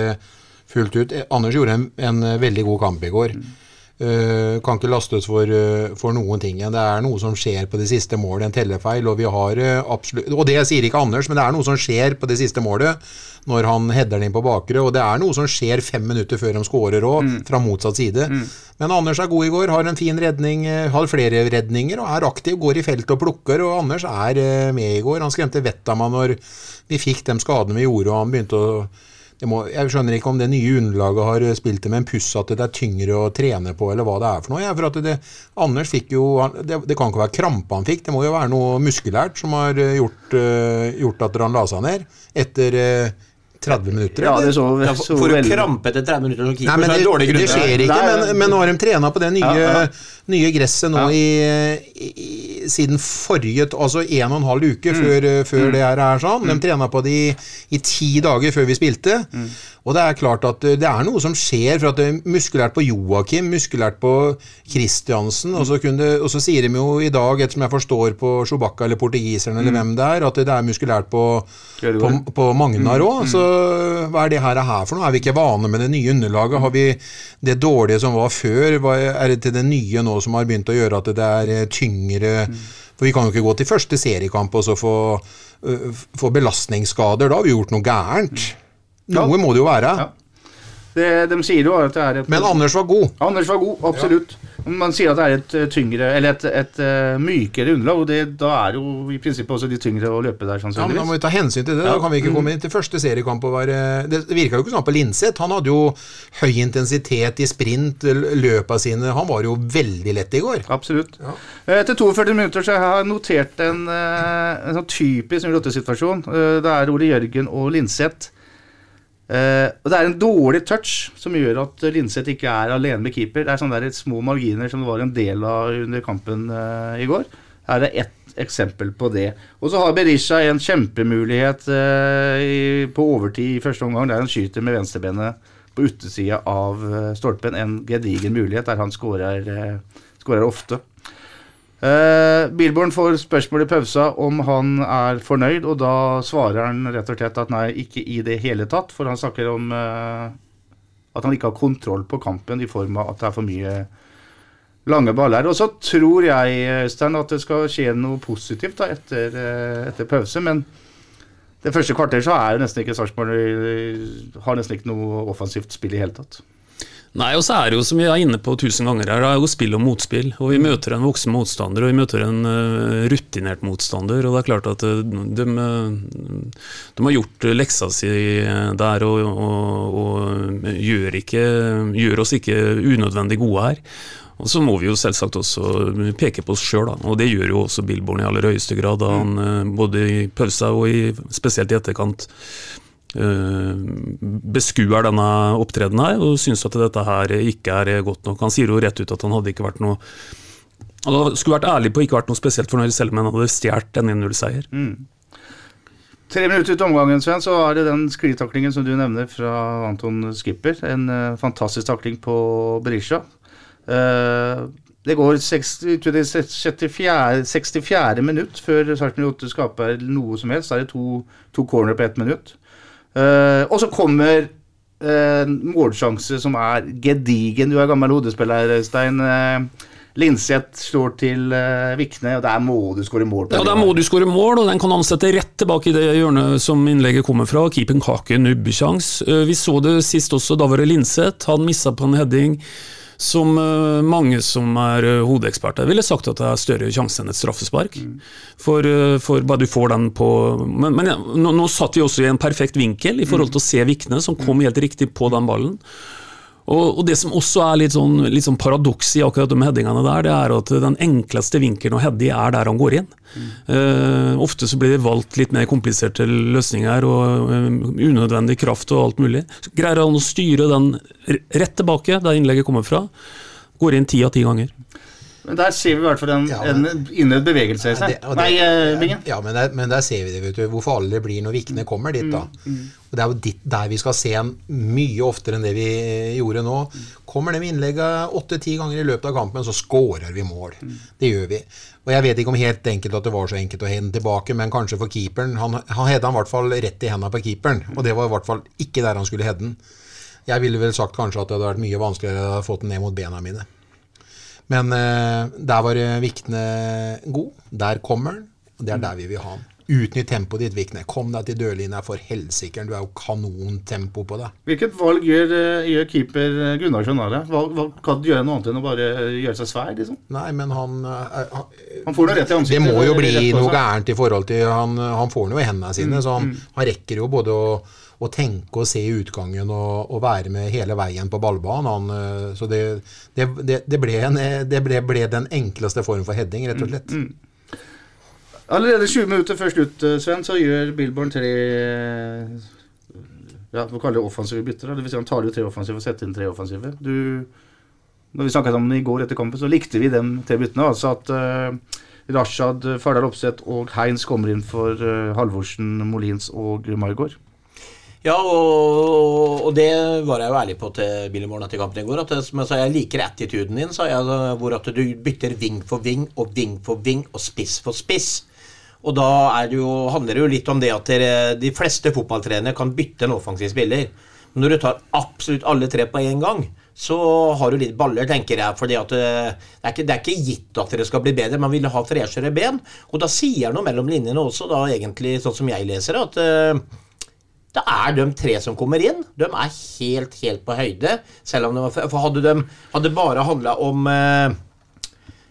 fullt ut, Anders gjorde en, en veldig god kamp i går. Mm. Eh, kan ikke lastes for, uh, for noen ting. Det er noe som skjer på det siste målet, en tellefeil, og vi har uh, absolutt Og det sier ikke Anders, men det er noe som skjer på det siste målet når han header den inn på bakre, og det er noe som skjer fem minutter før de scorer òg, fra motsatt side. Men Anders er god i går, har en fin redning, eh, har flere redninger og er aktiv, går i felt og plukker, og Anders er eh, med i går. Han skremte vettet av meg når vi fikk de skadene vi gjorde, og han begynte å må, jeg skjønner ikke om det nye underlaget har spilt det med en puss at det er tyngre å trene på, eller hva det er for noe. Ja, for at det, Anders fikk jo det, det kan ikke være krampe han fikk, det må jo være noe muskulært som har eh, gjort, eh, gjort at han la seg ned etter eh, 30 minutter. Ja, det så, Ja, så Får du veldig krampe etter 30 minutter som keeper, men er det, det det skjer ikke, men, men nå har de trena på det nye, Ja, ja. nye gresset nå Ja. i, i, siden forrige Altså en og en halv uke Mm. før, før det her er sånn. De trena på det i, i ti dager før vi spilte. Mm. Og det er klart at eh, det er noe som skjer, for at det er muskulært på Joakim, muskulært på Kristiansen, og, så og så sier de jo i dag, ettersom jeg forstår på Chewbacca eller portugiseren eller hvem det er, at det er muskulært på, på, på Magnar òg. Så hva er det her, her for noe? Er vi ikke vane med det nye underlaget? Har vi det dårlige som var før? Er det til det nye nå som har begynt å gjøre at det er tyngre? tyngre? For vi kan jo ikke gå til første seriekamp og så få, uh, få belastningsskader. Da har vi gjort noe gærent. Noe må det jo være. Ja. Det, de sier jo at det er et Men Anders var god. Anders var god, absolutt. Man sier at det er et eh, tyngre, eller et, et eh, mykere underlag, og det, da er jo i prinsippet også de tyngre å løpe der, Ja, men Da må vi ta hensyn til det. Ja. Da kan vi ikke komme inn til første seriekamp og være Det virka jo ikke sånn på Linseth. Han hadde jo høy intensitet i sprint, løpa sine Han var jo veldig lett i går. Absolutt. Ja. Eh, Etter 42 minutter så har jeg notert en, en sånn typisk 08-situasjon. Eh, Det er Ole Jørgen og Linseth. Eh, og Det er en dårlig touch som gjør at Linseth ikke er alene med keeper. Det er sånne der små marginer som det var en del av under kampen uh, i går. Her er ett eksempel på det. Og så har Berisha en kjempemulighet uh, i, på overtid i første omgang, der han skyter med venstrebenet på utesida av stolpen. En gedigen mulighet der han skårer ofte. Uh, Bilborn får spørsmål i pausa om han er fornøyd, og da svarer han rett og slett at nei, ikke i det hele tatt. For han snakker om uh, at han ikke har kontroll på kampen i form av at det er for mye lange baller. Og så tror jeg Øystein, at det skal skje noe positivt da, etter, uh, etter pause. Men det første kvarter så er nesten ikke Sarpsborg eh, Har nesten ikke noe offensivt spill i hele tatt. Nei, og så er det jo, som vi er inne på tusen ganger her, det er jo spill og motspill. Og vi møter en voksen motstander, og vi møter en eh, rutinert motstander. Og det er klart at eh, de, eh, de har gjort leksa si der og, og, og gjør, ikke, gjør oss ikke unødvendig gode her. Og så må vi jo selvsagt også peke på oss sjøl, og det gjør jo også Billborn i aller høyeste grad. Da han eh, både i pausa og i, spesielt i etterkant eh, beskuer denne opptredenen her og syns at dette her ikke er godt nok. Han sier jo rett ut at han hadde ikke vært noe Han skulle vært ærlig på ikke vært noe spesielt fornøyd selv om han hadde stjålet en 1-0-seier. Tre minutter ut i omgangen, Sven, så er det den sklitaklingen som du nevner fra Anton Skipper. En uh, fantastisk takling på Berisha. Uh, det går 60, det 64, 64. minutt før Sarpsborg 8 skaper noe som helst. Da er det to, to corner på ett minutt. Eh, og så kommer en uh, målsjanse som er gedigen. Du er gammel hodespiller, Stein. Uh, Linseth slår til uh, Vikne, og der må du skåre mål. Ja. Der må du skåre mål, og den kan ansette rett tilbake i det hjørnet som innlegget kommer fra. keep en kake nubbesjans. Eh, Vi så det sist også, da var det Linseth. Han missa på en heading som eh, mange som er eh, hodeeksperter ville sagt at det er større sjanse enn et straffespark. For, eh, for bare du får den på Men, men ja, nå, nå satt vi også i en perfekt vinkel i forhold til å se Vikne, som kom helt riktig på den ballen. Og, og Det som også er litt sånn, litt sånn paradoks i akkurat de headingene der, det er at den enkleste vinkelen å heade i er der han går inn. Eh, ofte så blir det valgt litt mer kompliserte løsninger og eh, unødvendig kraft og alt mulig. Så greier han å styre den rett tilbake der innlegget kommer fra. Går inn ti av ti ganger. Men der ser vi i hvert fall en, Ja, en innøvd bevegelse. i det- Nei, eh, Bingen. Ja, men der, men der ser vi det, vet du. Hvor farlig det blir når vikene kommer dit, da. Og Det er jo dit, der vi skal se en mye oftere enn det vi gjorde nå. Kommer de innlegget åtte-ti ganger i løpet av kampen, så skårer vi mål. Det gjør vi. Og Jeg vet ikke om helt enkelt at det var så enkelt å hente tilbake, men kanskje for keeperen. Han, han hedda i hvert fall rett i hendene på keeperen, og det var i hvert fall ikke der han skulle hedde den. Jeg ville vel sagt kanskje at det hadde vært mye vanskeligere å få den ned mot bena mine. Men eh, der var eh, Vikne god. Der kommer han. Det er der vi vil ha han. Utnytt tempoet ditt, Vikne. Kom deg til dørlinja for helsike. Du er jo kanontempo på det. Hvilket valg gjør, eh, gjør keeper Gunnar Gunnarsson av det? Kan du gjøre noe annet enn å bare gjøre seg svær, liksom? Nei, men han, han Han får det rett i Det må jo bli noe gærent i forhold til Han, han får noe i hendene Mm, sine, så han, han rekker jo både å, å tenke og se utgangen og, og være med hele veien på ballbanen. Eh, så det, det, det, ble en, eh, det ble, ble den enkleste form for heading, rett og slett. Mm, Allerede 20 minutter før ut, eh, Sven, så gjør Billborn tre Ja, vi kaller det offensive bytter. Det vil si han tar ut tre offensive og setter inn tre offensive. Du, når vi snakket om det i går etter kampen, så likte vi de tre byttene. Altså at uh, Rashad, Fardal Opseth og Heinz kommer inn for uh, Halvorsen, Molins og Margaard. Ja, og, og det var jeg jo ærlig på til Billy Morn etter kampen i går. At som jeg sa, jeg liker attituden din, sa jeg, hvor at du bytter ving for ving og ving for ving og spiss for spiss. Og da det jo, handler det jo litt om det at de fleste fotballtrenere kan bytte en offensiv spiller. Men når du tar absolutt alle tre på én gang, så har du litt baller, tenker jeg. For det, eh, det, er ikke, det er ikke gitt at dere skal bli bedre, man vil ha freshere ben. Og da sier noe mellom linjene også, da egentlig sånn som jeg leser det, at det er de tre som kommer inn. De er helt, helt på høyde. Selv om de, for hadde de bare handla om eh,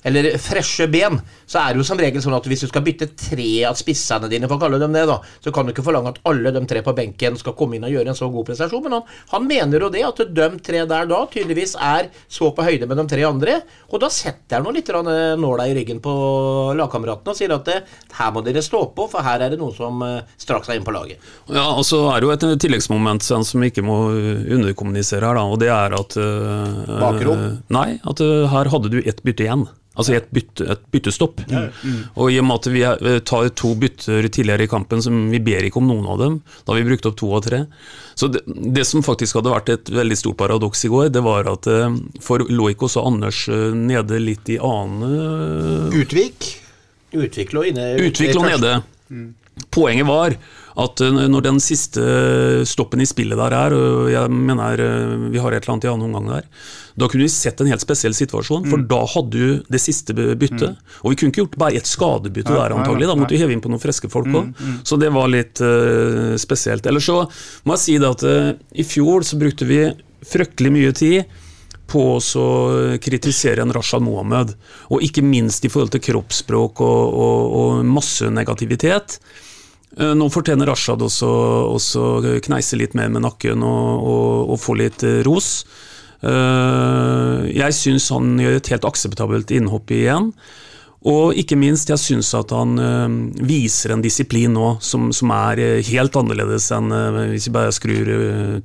eller freshe ben, så er det jo som regel sånn at hvis du skal bytte tre av spissene dine, for å kalle dem det, da, så kan du ikke forlange at alle de tre på benken skal komme inn og gjøre en så god prestasjon. Men han, han mener jo det, at de tre der da tydeligvis er så på høyde med de tre andre. Og da setter han nå litt eh, nåla i ryggen på lagkameratene og sier at eh, her må dere stå på, for her er det noen som eh, straks er inne på laget. Ja, og så er det jo et tilleggsmoment sen, som vi ikke må underkommunisere her, da, og det er at øh, Bakrom? Nei, at øh, her hadde du ett bytte igjen. Altså et, bytte, et byttestopp. Og i og med at vi øh, tar to bytter tidligere i kampen, som vi ber ikke om noen av dem, da har vi brukt opp to av tre. Så det, det som faktisk hadde vært et veldig stort paradoks i går, det var at øh, for lå og Anders øh, nede litt i annen Utvik? Utvik. lå inne Utvikle og nede. Poenget var at eh, når den siste stoppen i spillet der er, og jeg mener eh, vi har et eller annet i annen omgang der, da kunne vi sett en helt spesiell situasjon, for da hadde du det siste byttet. Mm. Og vi kunne ikke gjort bare ett skadebytte ja, der antagelig, da måtte vi heve inn på noen friske folk òg. Så det var litt uh, spesielt. Ellers så må jeg si det at uh, i fjor så brukte vi fryktelig mye tid på å kritisere en Rashad Mohammed, og ikke minst i forhold til kroppsspråk og, og, og masse negativitet. Eh, Nå fortjener Rashad også også kneise litt mer med nakken og, og, og få litt ros. Eh, Jeg syns han gjør et helt akseptabelt innhopp igjen. Og ikke minst, jeg syns at han eh, viser en disiplin nå som, som er helt annerledes enn hvis vi bare skrur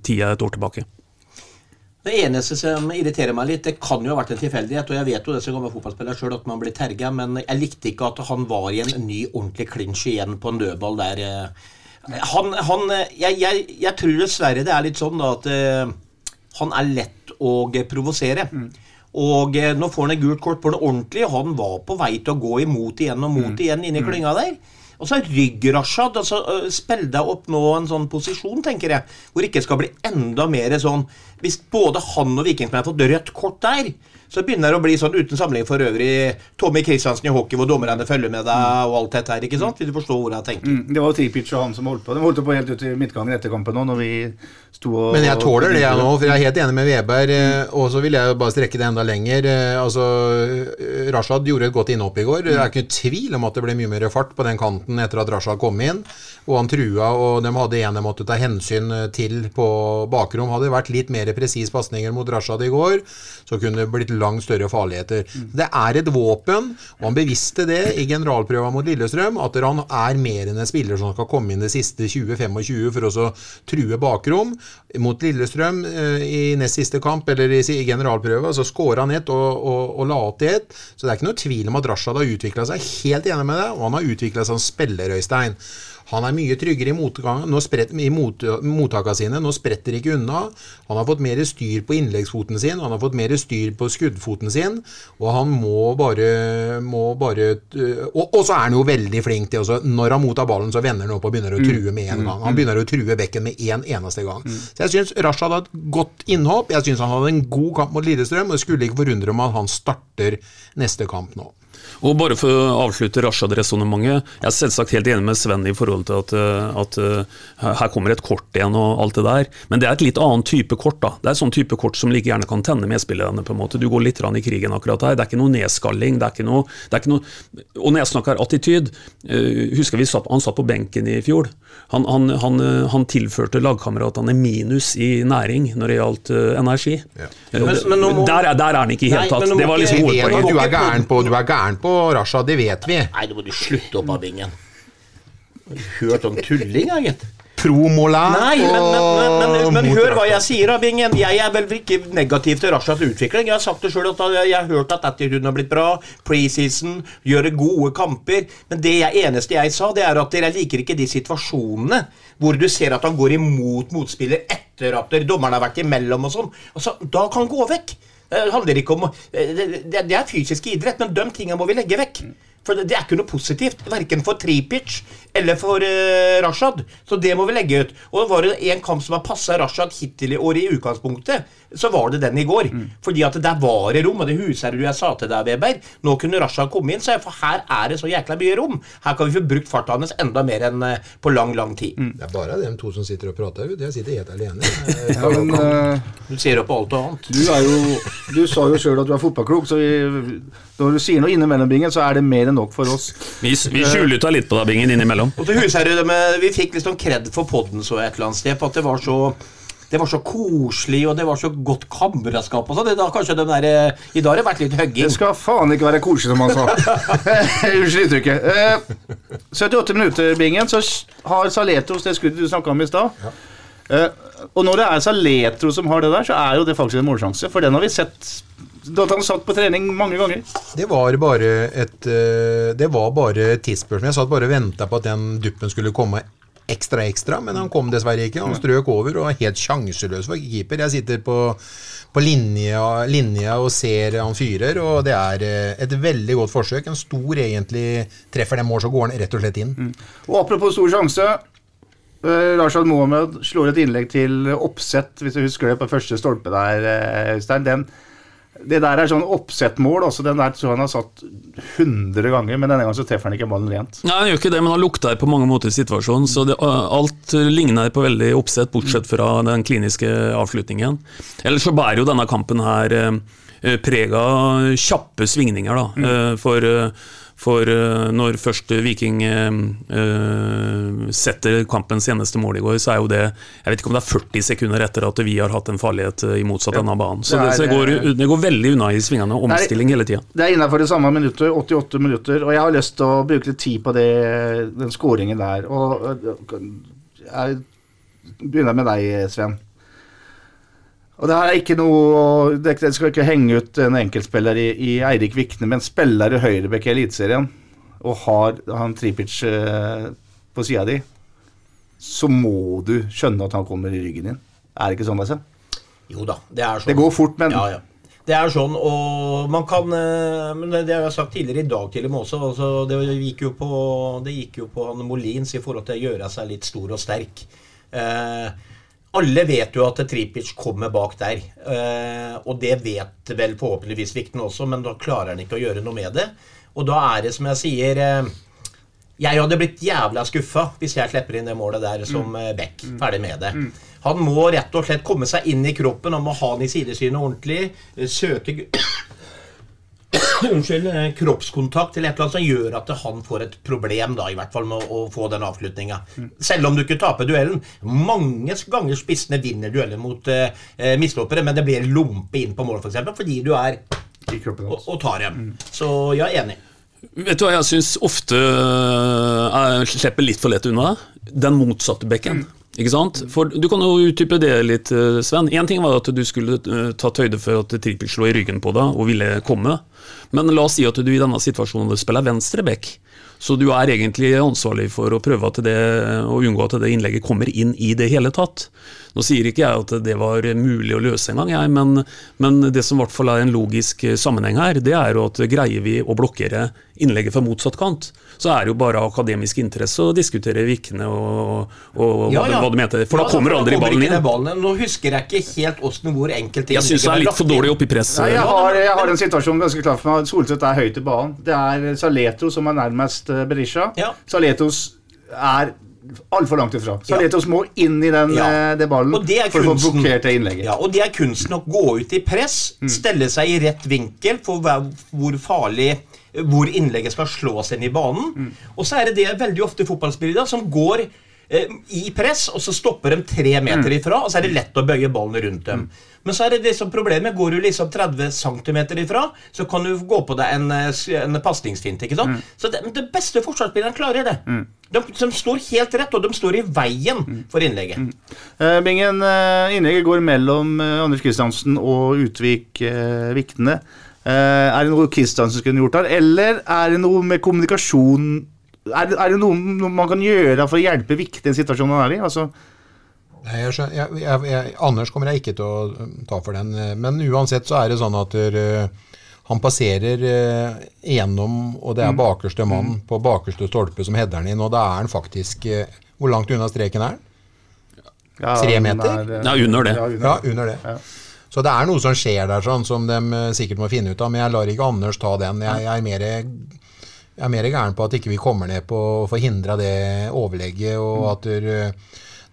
tida et år tilbake. Det eneste som irriterer meg litt, det kan jo ha vært en tilfeldighet, og jeg vet jo det som gammel fotballspiller sjøl at man blir terga, men jeg likte ikke at han var i en ny ordentlig klinsj igjen på en dødball der. eh. Han, han jeg, jeg, jeg tror dessverre det er litt sånn da at eh, han er lett å provosere. provosere. Og eh, nå får han et gult kort på det ordentlige. Han var på vei til å gå imot igjen og mot igjen inni klynga der. Og så rygg Rashad. altså Spill deg opp nå en sånn posisjon, tenker jeg, hvor det ikke skal bli enda mer sånn Hvis både han og Vikingspilleren har fått rødt kort der, så begynner det å bli sånn uten sammenligning for øvrig Tommy Kristiansen i hockey, hvor dommerne følger med deg og alt dette her. ikke sant? Vil du forstå hvor jeg tenker? Mm, det var Tripic og han som holdt på. De holdt på helt ut i midtgangen etter kampen nå, når vi sto og Men jeg tåler det, jeg nå, for jeg er helt enig med Veberg. Mm. Og så vil jeg jo bare strekke det enda lenger. eh, Altså, eh, Rashad gjorde et godt innhopp i går. Det er ikke noen tvil om at det ble mye mer fart på den kanten etter at Rashad kom inn. Og han trua, og de hadde en de måtte ta hensyn eh, til på bakrom. Hadde det vært litt mer presis pasninger mot Rashad i går, så kunne det blitt langt større farligheter. Det er et våpen, og han bevisste det i generalprøva mot Lillestrøm, at han er mer enn en spiller som skal komme inn det siste 20-25 for å true bakrom. Mot Lillestrøm eh, i nest siste kamp, eller i generalprøva, så skåra han ett og, og, og la opp til ett. Så det er ikke noe tvil om at Rashad har utvikla seg. Helt enig med det, og han har utvikla seg som spiller, Øystein. Han er mye tryggere i, mot, mottakene sine. Nå spretter ikke unna. Han har fått mer styr på innleggsfoten sin, han har fått mer styr på skuddfoten sin. Og han må bare, må bare og, og, så er han jo veldig flink til også, Når han mottar ballen, så vender han opp og begynner å true med en gang. Han begynner å true bekken med én en eneste gang. Så jeg syns Rashad hadde et godt innhopp. Jeg syns han hadde en god kamp mot Lillestrøm, og jeg skulle ikke forundre meg at han starter neste kamp nå. Og bare for å avslutte Rashad-resonnementet. Jeg er selvsagt helt enig med Sven i forhold til at, eh, at, uh, her kommer et kort igjen og alt det der. Men det er et litt annen type kort. da. Det er et sånn type kort som like gjerne kan tenne medspillerne. på en måte. Du går litt i krigen akkurat her. Det er ikke noe nedskalling. det er ikke noe, det er ikke noe Og når jeg snakker attityd uh, Husker vi satt, han satt på benken i fjor. Han, han, han, han tilførte lagkameratene minus i næring når det gjaldt energi. Ja. Men, men må, der, der, er han ikke i det hele tatt. Det var liksom hovedpoenget. Du er gæren på, du er gæren på Rasha, det vet vi. Nei, nå må du slutte opp av bingen. Hørt om tulling, gitt. Promola Nei, men, men, men, men hør hva jeg sier, Bingen. Jeg er vel ikke negativ til Rashas utvikling. Jeg har sagt det sjøl at jeg har hørt at attituden har blitt bra. Preseason, gjøre gode kamper. Men det jeg, eneste jeg sa, det er at jeg liker ikke de situasjonene hvor du ser at han går imot motspiller etter at dommeren har vært imellom og sånn. Altså, da kan han gå vekk. Det handler ikke om Det, det er fysisk idrett, men de tingene må vi legge vekk. For det, er ikke noe positivt, verken for Tripic eller for uh, Rashad. Så det må vi legge ut. Og det var en kamp som har passa Rashad hittil i år i utgangspunktet, så var det den i går. Mm. Fordi at der var det rom. Og det huset du jeg sa til deg, Weber Nå kunne Rasha komme inn, for her er det så jækla mye rom. Her kan vi få brukt farta hans enda mer enn uh, på lang, lang tid. Mm. Det er bare dem to som sitter og prater. Jeg sitter helt alene. ja, men, uh, du ser jo på alt og annet. Du, jo, du sa jo sjøl at du er fotballklok, så vi, når du sier noe innimellom bingen, så er det mer enn nok for oss. Vi, vi skjuler litt på deg, Bingen, innimellom. Og til husherre, Vi fikk litt sånn kred for podden så et eller annet sted, på at det var så det var så koselig, og det var så godt kameraskap og sånn. Kanskje de der eh, I dag har det vært litt hugging. Det skal faen ikke være koselig, som han sa. Unnskyld uttrykket. Eh, 78 minutter, Bingen, så har Saletros det skuddet du snakka om i stad. Ja. Eh, og når det er Saletro som har det der, så er jo det faktisk en målsjanse. For den har vi sett da han satt på trening mange ganger. Det var bare et eh, Det var bare tidsspørsmål. Jeg satt bare og venta på at den duppen skulle komme ekstra ekstra, men han kom dessverre ikke. Han strøk over og er helt sjanseløs for keeper. Jeg sitter på, på linja, linja, og ser han fyrer, og det er eh, et veldig godt forsøk. En stor egentlig Treffer den mål, så går han rett og slett inn. Mm. Og Apropos stor sjanse. Uh, Rashad Mohammed slår et innlegg til oppsett, hvis du husker det, på første stolpe der, eh, Øystein. Den det der er sånn oppsettmål. Også den der tror han har satt 100 ganger, men denne gangen så treffer han ikke ballen rent. Nei, han gjør ikke det, men han lukter på mange måter situasjonen. Så det, alt ligner på veldig oppsett, bortsett fra den kliniske avslutningen. Ellers så bærer jo denne kampen her preg av kjappe svingninger, da. Mm. For for uh, når først Viking uh, setter kampens eneste mål i går, så er jo det Jeg vet ikke om det er 40 sekunder etter at vi har hatt en farlighet i motsatt ende av banen. Så det, er, det, går, det, går, veldig unna i svingene. Omstilling hele tida. Det er innafor det samme minuttet, 88 minutter, og jeg har lyst til å bruke litt tid på det, den skåringen der. Og jeg begynner med deg, Sven. Og Det her er ikke noe, det skal ikke henge ut en enkeltspiller i, i Eirik Vikne, men spiller i høyrebekk i Eliteserien og har han Tripic eh, på sida di, så må du skjønne at han kommer i ryggen din. Er det ikke sånn, Lasse? Jo da, det er sånn. Det går fort, men ja, ja. Det er sånn, og man kan eh, Men det har jeg sagt tidligere i dag til dem også. Altså, det, gikk jo på, det gikk jo på han Molins i forhold til å gjøre seg litt stor og sterk. Eh, alle vet jo at Tripic kommer bak der. Eh, og det vet vel forhåpentligvis Vikten også, men da klarer han ikke å gjøre noe med det. Og da er det som jeg sier eh, Jeg hadde blitt jævla skuffa hvis jeg slipper inn det målet der som mm. Beck. Ferdig med det. Mm. Han må rett og slett komme seg inn i kroppen, han må ha den i sidesynet ordentlig. Søke unnskyld, eh, kroppskontakt eller et eller annet som gjør at han får et problem da, i hvert fall med å, få den avslutninga. Mm. Selv om du ikke taper duellen. Mange ganger spissene vinner duellen mot eh, mislåpere, men det blir lompe inn på mål, f.eks., for fordi du er og, og, tar dem. Mm. Så jeg er enig. Vet du hva jeg syns ofte jeg slipper litt for lett unna? Den motsatte bekken. Mm. Ikke sant? For Du kan jo utdype det litt, Sven. Én ting var at du skulle tatt høyde for at Trippel slo i ryggen på deg og ville komme. Men la oss si at du i denne situasjonen spiller venstre back. Så du er egentlig ansvarlig for å prøve at det, å unngå at det innlegget kommer inn i det hele tatt. Nå sier ikke jeg at det var mulig å løse engang, jeg, men, men det som i hvert fall er en logisk sammenheng her, det er jo at greier vi å blokkere innlegget fra motsatt kant, så er det jo bare akademisk interesse å diskutere Vikne og, og Ja, ja. hva du mente. For Ja, da kommer for aldri kommer ballen inn. ballen. Nå husker jeg ikke helt åssen hvor enkelt Jeg syns det er litt for dårlig oppi press. Nei, jeg har, jeg har en situasjon ganske klar for meg. Solseth er høyt i banen. Det er Saletro som er nærmest eh, Berisha. Ja. Saletos er altfor langt ifra. Saletos må inn i den, Ja. eh, det ballen det for å få blokkert det innlegget. Ja, og det er kunsten å gå ut i press, Mm. stelle seg i rett vinkel for hvor farlig hvor innlegget skal slås inn i banen. Mm. Og så er det det veldig ofte fotballspillere som går i press, og så stopper de tre Mm. meter ifra, og så er det lett å bøye ballen rundt dem. Men så er det liksom problemet. Går du liksom 30 cm ifra, så kan du gå på deg en, eh, en pasningsfint. ikke Mm. sant? Så det, det beste forsvarsspilleren klarer det. De, de står helt rett, og de står i veien Mm. for innlegget. Uh, Bingen, uh, innlegget går mellom uh, Anders Kristiansen og Utvik eh, Viktene. Eh, er det noe Kristiansen skulle gjort der, eller er det noe med kommunikasjon Er det, er det noe, noe man kan gjøre for å hjelpe viktige i man er i? Altså, Nei, jeg skjønner, jeg, jeg, jeg, Anders kommer jeg ikke til å um, ta for den. eh, Men uansett så er det sånn at der, han passerer eh, gjennom, og det er bakerste mann på bakerste stolpe som header den inn. Og da er han faktisk eh, Hvor langt unna streken er han? ja, Tre meter? er, eh, Nei, under det. Ja, under. Ja, under det. Så det er noe som skjer der sånn, som de eh, sikkert må finne ut av. Men jeg lar ikke Anders ta den. Jeg, jeg er mer jeg er mer gæren på at ikke vi kommer ned på å forhindre det overlegget, og at der,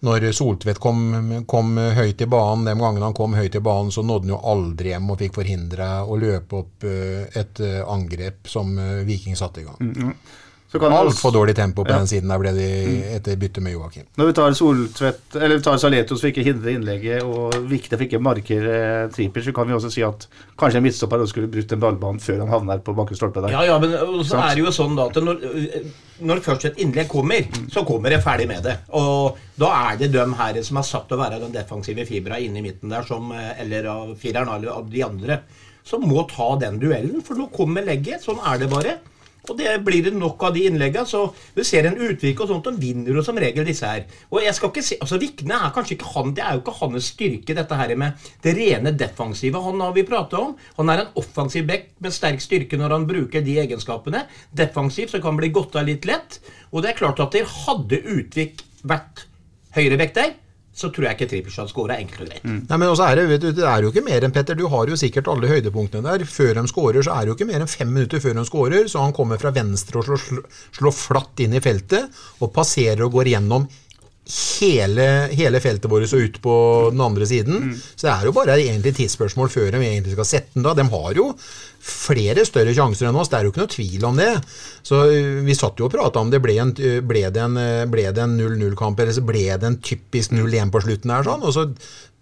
når Soltvedt kom, kom høyt i banen, den gangen han kom høyt i banen, så nådde han jo aldri hjem og fikk forhindra å løpe opp eh, et eh, angrep som eh, Viking satte i gang. Mm, Altfor dårlig tempo på Ja. den siden der ble de etter byttet med Joakim. Når vi tar Soltvedt Eller vi tar Saletos for ikke å hindre innlegget, og viktig for ikke å markere Tripic, så kan vi også si at kanskje en midtstopper også skulle brutt en ballbane før han havner på bakre stolpe der. Ja, ja, men så er det jo sånn da at når, når først et innlegg kommer, så kommer det ferdig med det. Og da er det dem her som er satt til å være den defensive fibra inne i midten der, som, eh, eller av fireren eller av de andre, som må ta den duellen. For nå kommer legget. Sånn er det bare. Og det blir det nok av de innleggene. Så du ser en Utvik og sånt, og vinner jo som regel disse her. Og jeg skal ikke se, altså Vikne er kanskje ikke han, det er jo ikke hans styrke, dette her med det rene defensive. Han har vi prata om. Han er en offensiv back med sterk styrke når han bruker de egenskapene. Defensiv så kan han bli gått av litt lett. Og det er klart at det hadde Utvik vært høyrebekk der, så tror jeg ikke trippelshot scorer enkelt og greit. Nei, men også er det, du, det er jo ikke mer enn Petter. Du har jo sikkert alle høydepunktene der. Før de skårer, så er det jo ikke mer enn fem minutter før de skårer. Så han kommer fra venstre og slår, slår flatt inn i feltet, og passerer og går gjennom hele, hele feltet vårt og ut på den andre siden. Så det er jo bare egentlig tidsspørsmål før de egentlig skal sette den da. De har jo flere større sjanser enn oss, det er jo ikke noe tvil om det. Så øh, vi satt jo og prata om det. Ble, en, øh, ble det en øh, ble det en 0-0-kamp, eller så ble det en typisk 0-1 på slutten her, sånn. Og så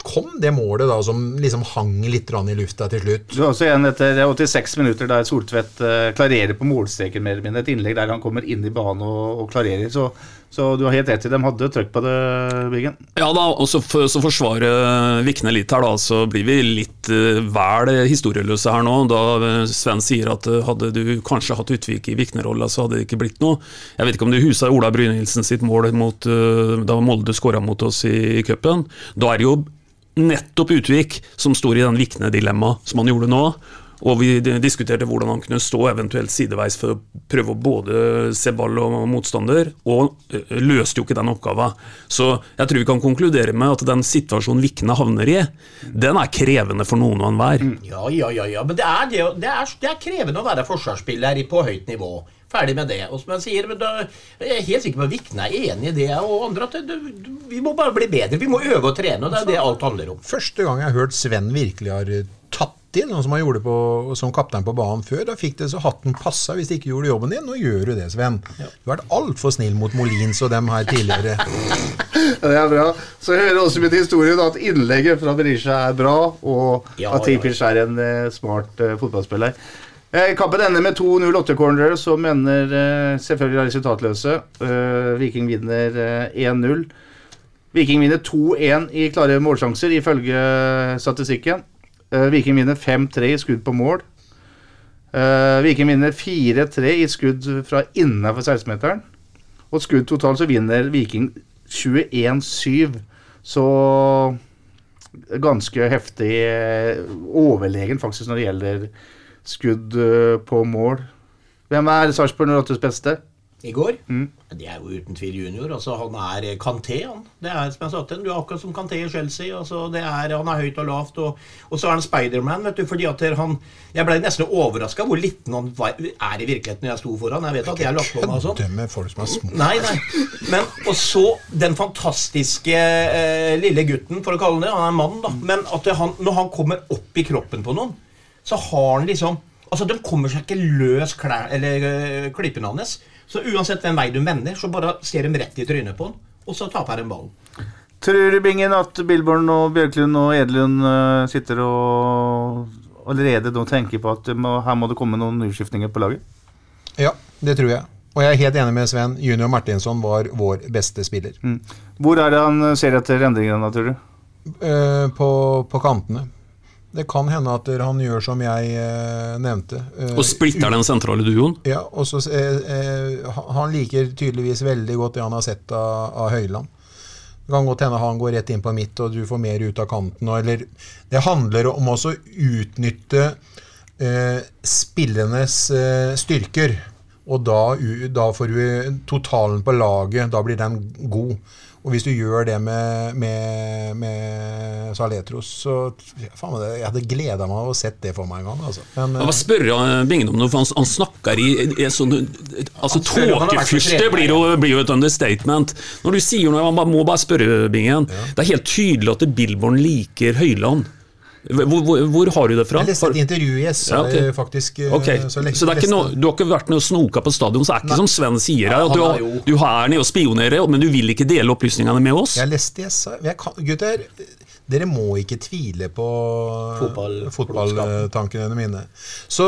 kom det målet da som liksom hang litt i lufta til slutt. Du har også igjen etter 86 minutter der Soltvedt klarerer på målstreken, mer eller mindre. Et innlegg der han kommer inn i banen og, og klarerer. Så, så du har helt rett i dem hadde trøkk på det, Biggen. Ja da, og så for, så forsvarer Vikne litt her, da, så blir vi litt uh, vel historieløse her nå. Da eh, Sven sier at eh, hadde du kanskje hatt Utvik i Vikne-rolla, så hadde det ikke blitt noe. Jeg vet ikke om du husa Ola Brynildsen sitt mål mot, uh, da Molde skåra mot oss i, i cupen. Da er det jo nettopp Utvik som står i den Vikne-dilemmaet som han gjorde nå. Og vi diskuterte hvordan han kunne stå eventuelt sideveis for å prøve å både se ball og motstander, og eh, løste jo ikke den oppgaven. Så jeg tror vi kan konkludere med at den situasjonen Vikne havner i, den er krevende for noen og enhver. Ja, ja, ja, ja. Men det er, det, det er, det er krevende å være forsvarsspiller på høyt nivå. Ferdig med det. Og som jeg sier, men da, jeg er helt sikker på at Vikne er enig i det, og andre at det, det, vi må bare bli bedre. Vi må øve og trene, og det er det alt handler om. Første gang jeg har hørt Sven virkelig har eh, inn, noe som han gjorde på, som kaptein på banen før, da fikk det så hatten passa hvis du ikke gjorde jobben din. Nå gjør du det, Sven. Du har vært altfor snill mot Molins og dem her tidligere. Det er bra. Så hører også med til historien at innlegget fra Berisha er bra, og Ja, at Tripic er en eh, smart eh, fotballspiller. Eh, kampen ender med 2-0-8-corner som ender eh, selvfølgelig resultatløse. Eh, Viking vinner eh, 1-0. Viking vinner 2-1 i klare målsjanser, ifølge statistikken. Eh, Viking vinner 5-3 i skudd på mål. Eh, Viking vinner 4-3 i skudd fra innenfor 16-meteren. Og skudd totalt så vinner Viking 21-7. Så ganske heftig eh, overlegen faktisk når det gjelder skudd på mål. Hvem er Sarpsborg 08s beste? I går? Mm. Det er jo uten tvil junior. altså Han er Kanté, han. Det er som jeg sa til Du er akkurat som Kanté i Chelsea. altså det er, Han er høyt og lavt. Og, og så er han Spiderman. vet du, fordi at han, Jeg ble nesten overraska hvor liten han var, er i virkeligheten når jeg sto foran. Jeg vet at jeg lagt på meg sånn. Med folk som er små. Nei, nei. Men, og så den fantastiske eh, lille gutten, for å kalle han det. Han er en mann, da. Men at han, når han kommer opp i kroppen på noen, så har han liksom Altså, De kommer seg ikke løs klær, eller uh, klippene hans. Så uansett hvem vei du vender, så bare ser de rett i trynet på den, og så taper de ballen. Tror du, Bingen, at Billborn og Bjørklund og Edelund eh, sitter og allerede nå tenker på at må, her må det komme noen utskiftninger på laget? Ja, det tror jeg. Og jeg er helt enig med Sven. Junior Martinsson var vår beste spiller. Mm. Hvor er det han ser etter endringene, tror du? Eh, på, på kantene. Det kan hende at han gjør som jeg eh, nevnte. eh, Og splitter den sentrale duoen. Ja, og så eh, Han liker tydeligvis veldig godt det han har sett av, av Høyland. Det kan godt hende han går rett inn på midt, og du får mer ut av kanten. Eller, det handler om også å utnytte eh, spillenes eh, styrker. Og da, da får du totalen på laget. Da blir den god. Og hvis du gjør det med, med, med Saletros, så faen, meg, Jeg hadde gleda meg av å sett det for meg en gang. Altså. Men, Jeg må spørre eh, Bingen om noe, for han, han snakker i, i sånn Altså Tåkefyrste blir, jo- blir jo et understatement. Når du sier noe, man må bare spørre Bingen. Det er helt tydelig at Billborn liker Høyland. Hvor, hvor, hvor har du det fra? Jeg leste et intervju i SA Ja, ok. eh, faktisk. Okay. Ok, så Så, det er ikke noe, du har ikke vært nede og snoka på stadion, så det er ikke som Sven sier her, Ja, du, du er nede og spionerer, men du vil ikke dele opplysningene med oss? Jeg leste i SA jeg kan, Gutter, dere må ikke tvile på Fotball- fotballtankene mine. Så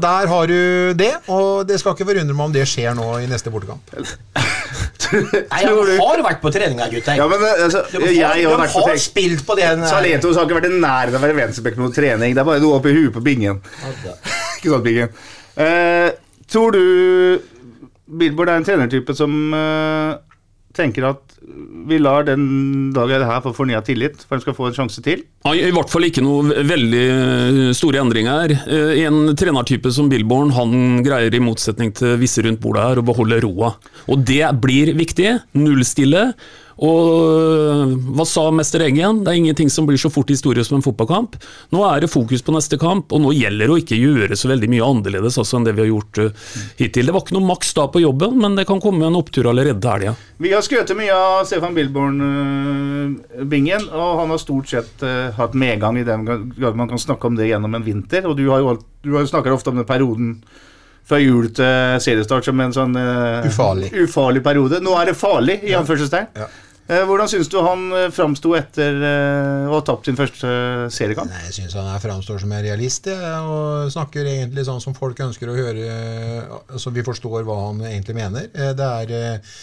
der har du det, og det skal ikke forundre meg om det skjer nå i neste bortekamp. Nei, Han har vært på treninga, gutter. Ja, men altså, jeg, har, jeg har vært på har spilt på den Saletos har ikke vært i nærheten av å være venstreback med noe trening. Det er bare noe oppi huet på bingen. ikke sant, Bingen? Uh, tror du Billboard er en trenertype som eh, tenker at vi lar den dagen her få fornya tillit, for han skal få en sjanse til? Ja, I hvert fall ikke noe veldig eh, store endringer. her. En trenertype som Billborn han greier i motsetning til visse rundt bordet her å beholde roa. Og det blir viktig. Nullstille. Og øh, hva sa mester Eggen? Det er ingenting som blir så fort historie som en fotballkamp. Nå er det fokus på neste kamp, og nå gjelder det å ikke gjøre så veldig mye annerledes altså, enn det vi har gjort øh, hittil. Det var ikke noe maks da på jobben, men det kan komme en opptur allerede til helga. Vi har skrøtet mye av Stefan Billborn-bingen, og han har stort sett hatt medgang i den grad man kan snakke om det gjennom en vinter. Og du har jo, alt- du har jo ofte om den perioden fra jul til seriestart som en sånn uh, Ufarlig. ufarlig periode. Nå er det farlig, i anførselstegn. Ja. Eh, hvordan syns du han uh, framsto etter eh, å ha tapt sin første eh, seriekamp? Nei, Jeg syns han framstår som en realist, og snakker egentlig sånn som folk ønsker å høre, eh, så vi forstår hva han egentlig mener. Eh, Det er eh,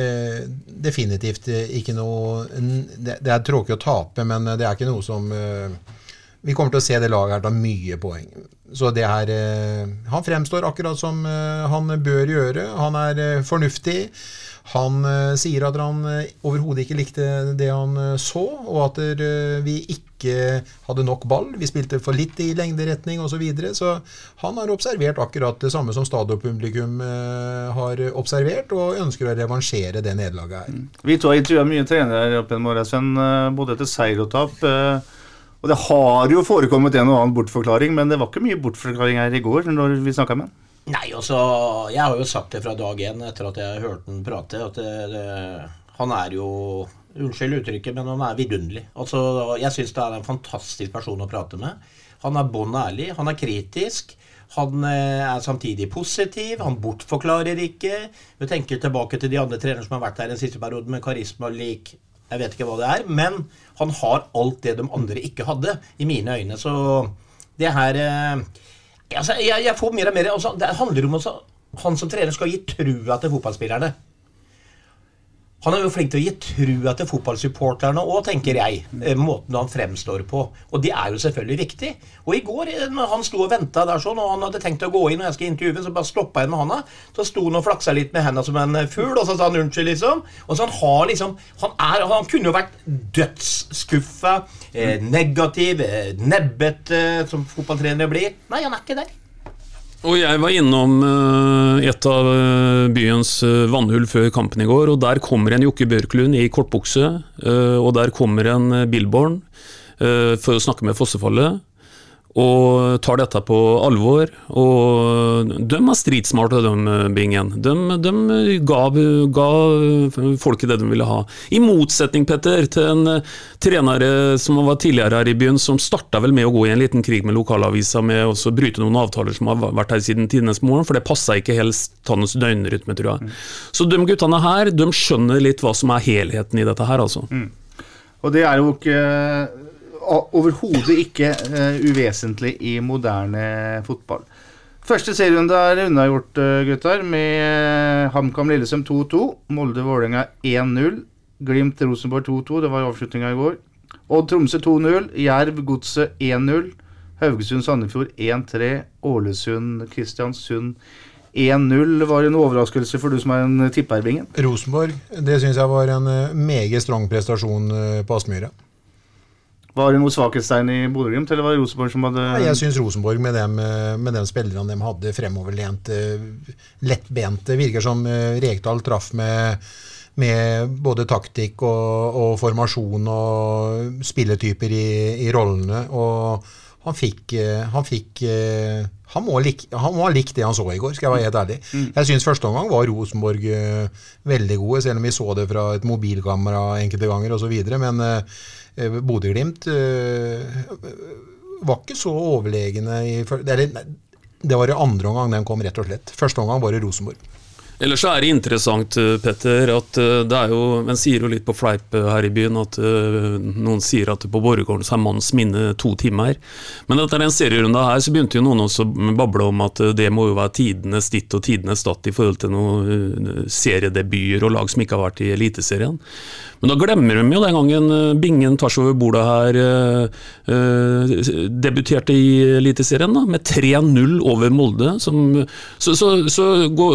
eh, definitivt eh, ikke noe Det er tråkig å tape, men det er ikke noe som eh, Vi kommer til å se det laget her ta mye poeng. Så det er eh, Han fremstår akkurat som eh, han bør gjøre. Han er eh, fornuftig. Han eh, sier at han eh, overhodet ikke likte det han eh, så, og at vi ikke hadde nok ball. Vi spilte for litt i lengderetning osv. Så, videre. så han har observert akkurat det samme som stadionpublikum har observert, og ønsker å revansjere det nederlaget her. Vi to har intervjua mye trenere opp gjennom åra, både etter seier og tap. Og det har jo forekommet en og annen bortforklaring, men det var ikke mye bortforklaring her i går når vi snakka med han. Nei, altså, jeg har jo sagt det fra dag én etter at jeg hørte han prate, at det, det, han er jo Unnskyld uttrykket, men han er vidunderlig. Altså, jeg syns det er en fantastisk person å prate med. Han er bånn ærlig, han er kritisk. Han eh, er samtidig positiv, han bortforklarer ikke. Vi tenker tilbake til de andre trenerne som har vært her den siste perioden, med karisma lik Jeg vet ikke hva det er, men han har alt det de andre ikke hadde, i mine øyne. Så det her eh, altså, jeg, jeg får mer og mer altså, Det handler om at han som trener skal gi trua til fotballspillerne. Han er jo flink til å gi trua til fotballsupporterne òg, tenker jeg. eh, Måten han fremstår på. Og det er jo selvfølgelig viktig. Og i går, eh, når han sto og venta der sånn, og han hadde tenkt å gå inn, og jeg skulle intervjue, så bare stoppa jeg med handa. Så sto han og flaksa litt med henda som en eh, fugl, og så sa han unnskyld, liksom. Og så han har liksom Han, er, han kunne jo vært dødsskuffa, negativ, nebbete, som fotballtrenere blir. Nei, han er ikke der. Og jeg var innom eh, et av eh, byens eh, vannhull før kampen i går, og der kommer en Jokke Bjørklund i kortbukse, og der kommer en Billborn for å snakke med Fossefallet, og tar dette på alvor. Og de er stridsmarte, de, Bingen. De, de ga, ga folket det de ville ha. I motsetning, Petter, til en eh, trener som var tidligere her i byen, som starta vel med å gå i en liten krig med lokalavisa med å bryte noen avtaler som har vært her siden tidenes morgen, for det passa ikke helt hans døgnrytme, tror jeg. Så de guttene her, de skjønner litt hva som er helheten i dette her, altså. Og det er jo ikke overhodet ikke uh, uvesentlig i moderne fotball. Første serierunde er unnagjort, uh, gutter, med uh, HamKam Lillesøm 2-2. Molde-Vålerenga 1-0. Glimt-Rosenborg 2-2, det var avslutninga i går. Odd Tromsø 2-0. Jerv-Godset 1-0. Haugesund-Sandefjord 1-3. Ålesund-Kristiansund 1-0. Var en overraskelse for du som er en tipperbingen. Rosenborg, det syns jeg var en eh, meget strong prestasjon eh, på Aspmyra. Var det noe svakhetstegn i Bodø-Glimt, eller var det Rosenborg som hadde Ja, Jeg syns Rosenborg, med dem, eh, med de spillerne de hadde, fremoverlente, lettbente Virker som eh, Rekdal traff med, med både taktikk og, og formasjon og spilletyper i, i rollene. Og han fikk, eh, han fikk eh, han må, like, han må ha likt det han så i går, skal jeg være helt ærlig. Jeg syns første omgang var Rosenborg eh, veldig gode, selv om vi så det fra et mobilkamera enkelte ganger osv. Men eh, eh, Bodø-Glimt eh, var ikke så overlegne i det var i andre omgang den kom, rett og slett. Første omgang var det Rosenborg. Ellers er det interessant, eh, Petter, at eh, det er jo En sier jo litt på fleip eh, her i byen at noen sier at på Borregaarden så er manns minne to timer. Men etter den serierunda her så begynte jo noen også å bable om at det må jo være tidenes ditt og tidenes datt i forhold til noen seriedebuter og lag som ikke har vært i Eliteserien. Men da glemmer de jo den gangen Bingen Bingen seg over bordet her debuterte i Eliteserien da, med 3-0 over Molde. Som, så så, så gå,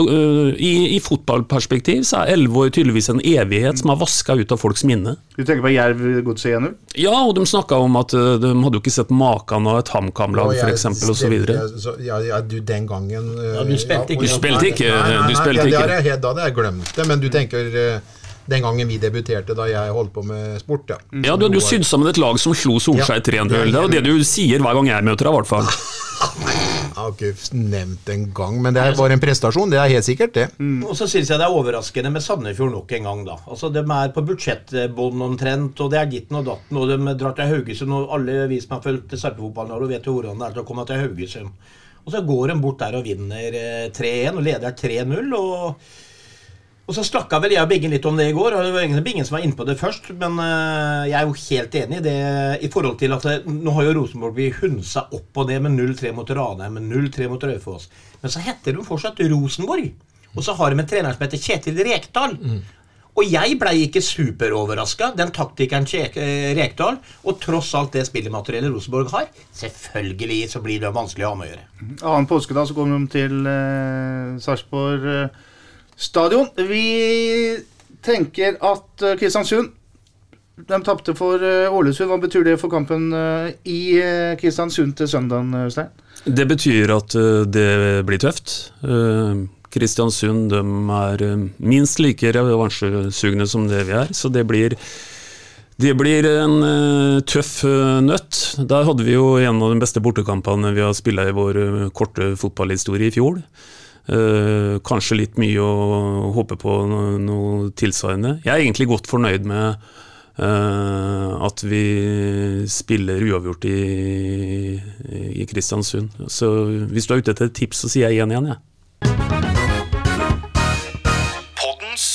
i, I fotballperspektiv så er elleve år tydeligvis en evighet som er vaska ut av folks minne. Du tenker på Jerv-Godset 1-0? Ja, og de snakka om at eh, de hadde jo ikke sett maken av et HamKam-lag f.eks. osv. så- Ja, ja, du, den gangen eh, Ja, du spilte ikke. Du spilte ikke, Nei, nei, nei, spilte ja, det jeg, helt- da hadde jeg glemt det. Men du tenker eh, den gangen vi debuterte, da jeg holdt på med sport, ja. Ja, du hadde jo sydd sammen et lag som slo Solskjær Ja. 3-0. Det er jo det du sier hver gang jeg møter deg, i hvert fall. Har ikke nevnt en gang, men det er bare en prestasjon. Det er helt sikkert, det. Og så syns jeg det er overraskende med Sandefjord nok en gang, da. Altså, De er på budsjettbånd omtrent, og det er ditten og datten, og de drar til Haugesund, og alle vi som har fulgt Sarpefotballen, og vet jo hvordan det er til å komme til Haugesund. Og så går de bort der og vinner eh, 3-1, og leder 3-0, og og så snakka vel jeg og Bingen litt om det i går, og det var ingen Bingen som var inne på det først, men eh, jeg er jo helt enig i det i forhold til at det, nå har jo Rosenborg blitt hunsa opp og ned med 0-3 mot Ranheim, med 0-3 mot Raufoss. Men så heter de fortsatt Rosenborg. Og så har de en trener som heter Kjetil Rekdal. Og jeg blei ikke superoverraska, den taktikeren eh, Rekdal. Og tross alt det spillemateriellet Rosenborg har, selvfølgelig så blir det vanskelig å ha med å gjøre. Annen påskedag så kommer de til eh, Sarpsborg eh, stadion. Vi tenker at eh, Kristiansund De tapte for eh, Ålesund. Hva betyr det for kampen eh, i Kristiansund til søndagen, Øystein? Det betyr at det blir tøft. Kristiansund er minst like revansjesugne som det vi er, så det blir det blir en tøff nøtt. Der hadde vi jo en av de beste bortekampene vi har spilt i vår korte fotballhistorie i fjor. Eh, kanskje litt mye å håpe på noe, noe tilsvarende. Jeg er egentlig godt fornøyd med eh, at vi spiller uavgjort i, i Kristiansund. Så hvis du er ute etter et tips, så sier jeg 1-1, jeg. Poddens.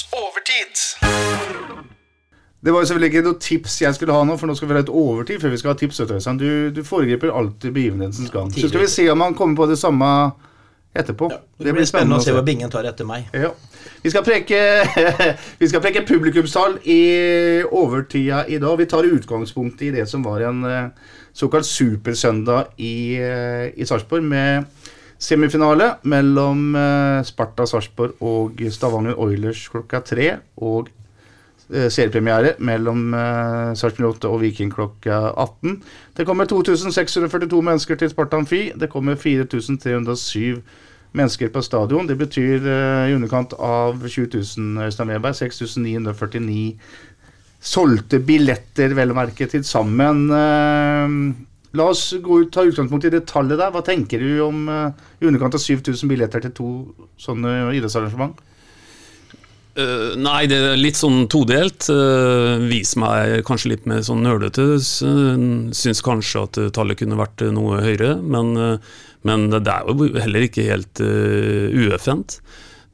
Det var jo selvfølgelig ikke noe tips jeg skulle ha nå, for nå skal vi ha et overtid før vi skal ha tips. Du, du, du foregriper alltid begivenhetens gang. Så skal vi se om han kommer på det samme etterpå. Det blir spennende å se hva Bingen tar etter meg. Ja. Vi skal preke, vi skal preke publikumstall i overtida i dag. Vi tar utgangspunkt i det som var en eh, såkalt supersøndag i, eh, i Sarpsborg, med semifinale mellom eh, Sparta Sarpsborg og Stavanger Oilers klokka tre. Og seriepremiere mellom eh, Sarpsborg 8 og Viking klokka 18. Det kommer 2642 mennesker til Sparta Amfi. Det kommer 4307 mennesker på stadion. Det betyr uh, i underkant av 20 000, Øystein Weberg. 6949 solgte billetter, vel å merke, til sammen. Uh, La oss gå ut, ta utgangspunkt i det tallet der. Hva tenker du om uh, i underkant av 7000 billetter til to sånne idrettsarrangement? Nei, det er litt sånn todelt. Uh, vis meg kanskje litt mer sånn nølete. Uh, Syns kanskje at tallet kunne vært noe høyere, men, men det er jo heller ikke helt uh, ueffent.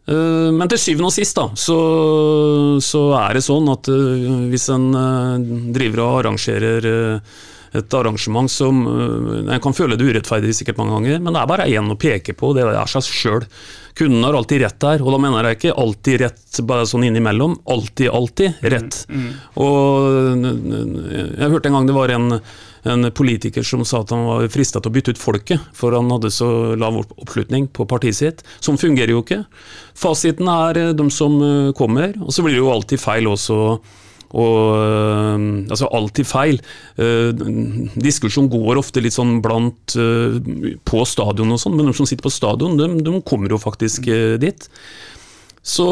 Uh, men til syvende og sist da, så, så er det sånn at uh, hvis en driver og arrangerer et arrangement som En kan føle det urettferdig sikkert mange ganger, men det er bare én å peke på, det er seg sjøl. Kunden har alltid rett der, og da mener jeg ikke alltid rett bare sånn innimellom. Alltid, alltid rett. Og jeg hørte en gang det var en, en politiker som sa at han var frista til å bytte ut folket, for han hadde så lav oppslutning på partiet sitt. Sånn fungerer jo ikke. Fasiten er eh, de som eh, kommer, og så blir det jo alltid feil også. Og, øh, altså alltid feil. Uh, diskusjon går ofte litt sånn blant på stadion og sånn, men de som sitter på stadion, de, de kommer jo faktisk dit. Så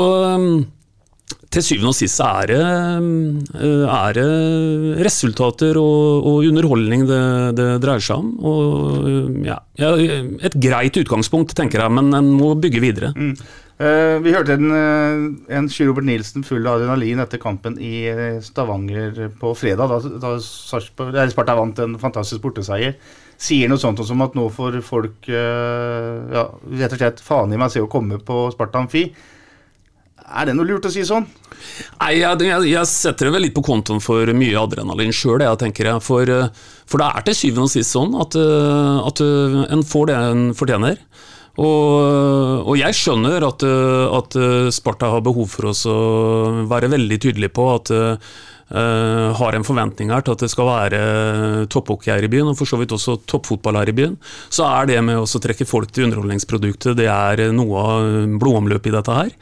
til syvende og sist det, øh, er det resultater og, og underholdning det, det dreier seg om. Og øh, ja, et greit utgangspunkt, tenker jeg, men en må bygge videre. Eh, vi hørte en, uh, en Robert Nilsen full av adrenalin etter kampen i eh, Stavanger på fredag, da, da Sparta vant en fantastisk borteseier. Sier noe sånt som at nå får folk eh, ja, rett og slett faen i meg se å komme på Sparta Amfi. Er det noe lurt å si sånn? Nei, jeg, jeg, setter det vel litt på kontoen for mye adrenalin sjøl, jeg tenker jeg. For, eh, for det er til syvende og sist sånn at, eh, at eh, en får det en fortjener. Og, og jeg skjønner at, at Sparta har behov for oss å være veldig tydelig på at Uh, har en forventning her til at det skal være topphockey her i byen, og for så vidt også toppfotball her i byen, så er det med å trekke folk til underholdningsproduktet, det er noe av blodomløpet i dette her.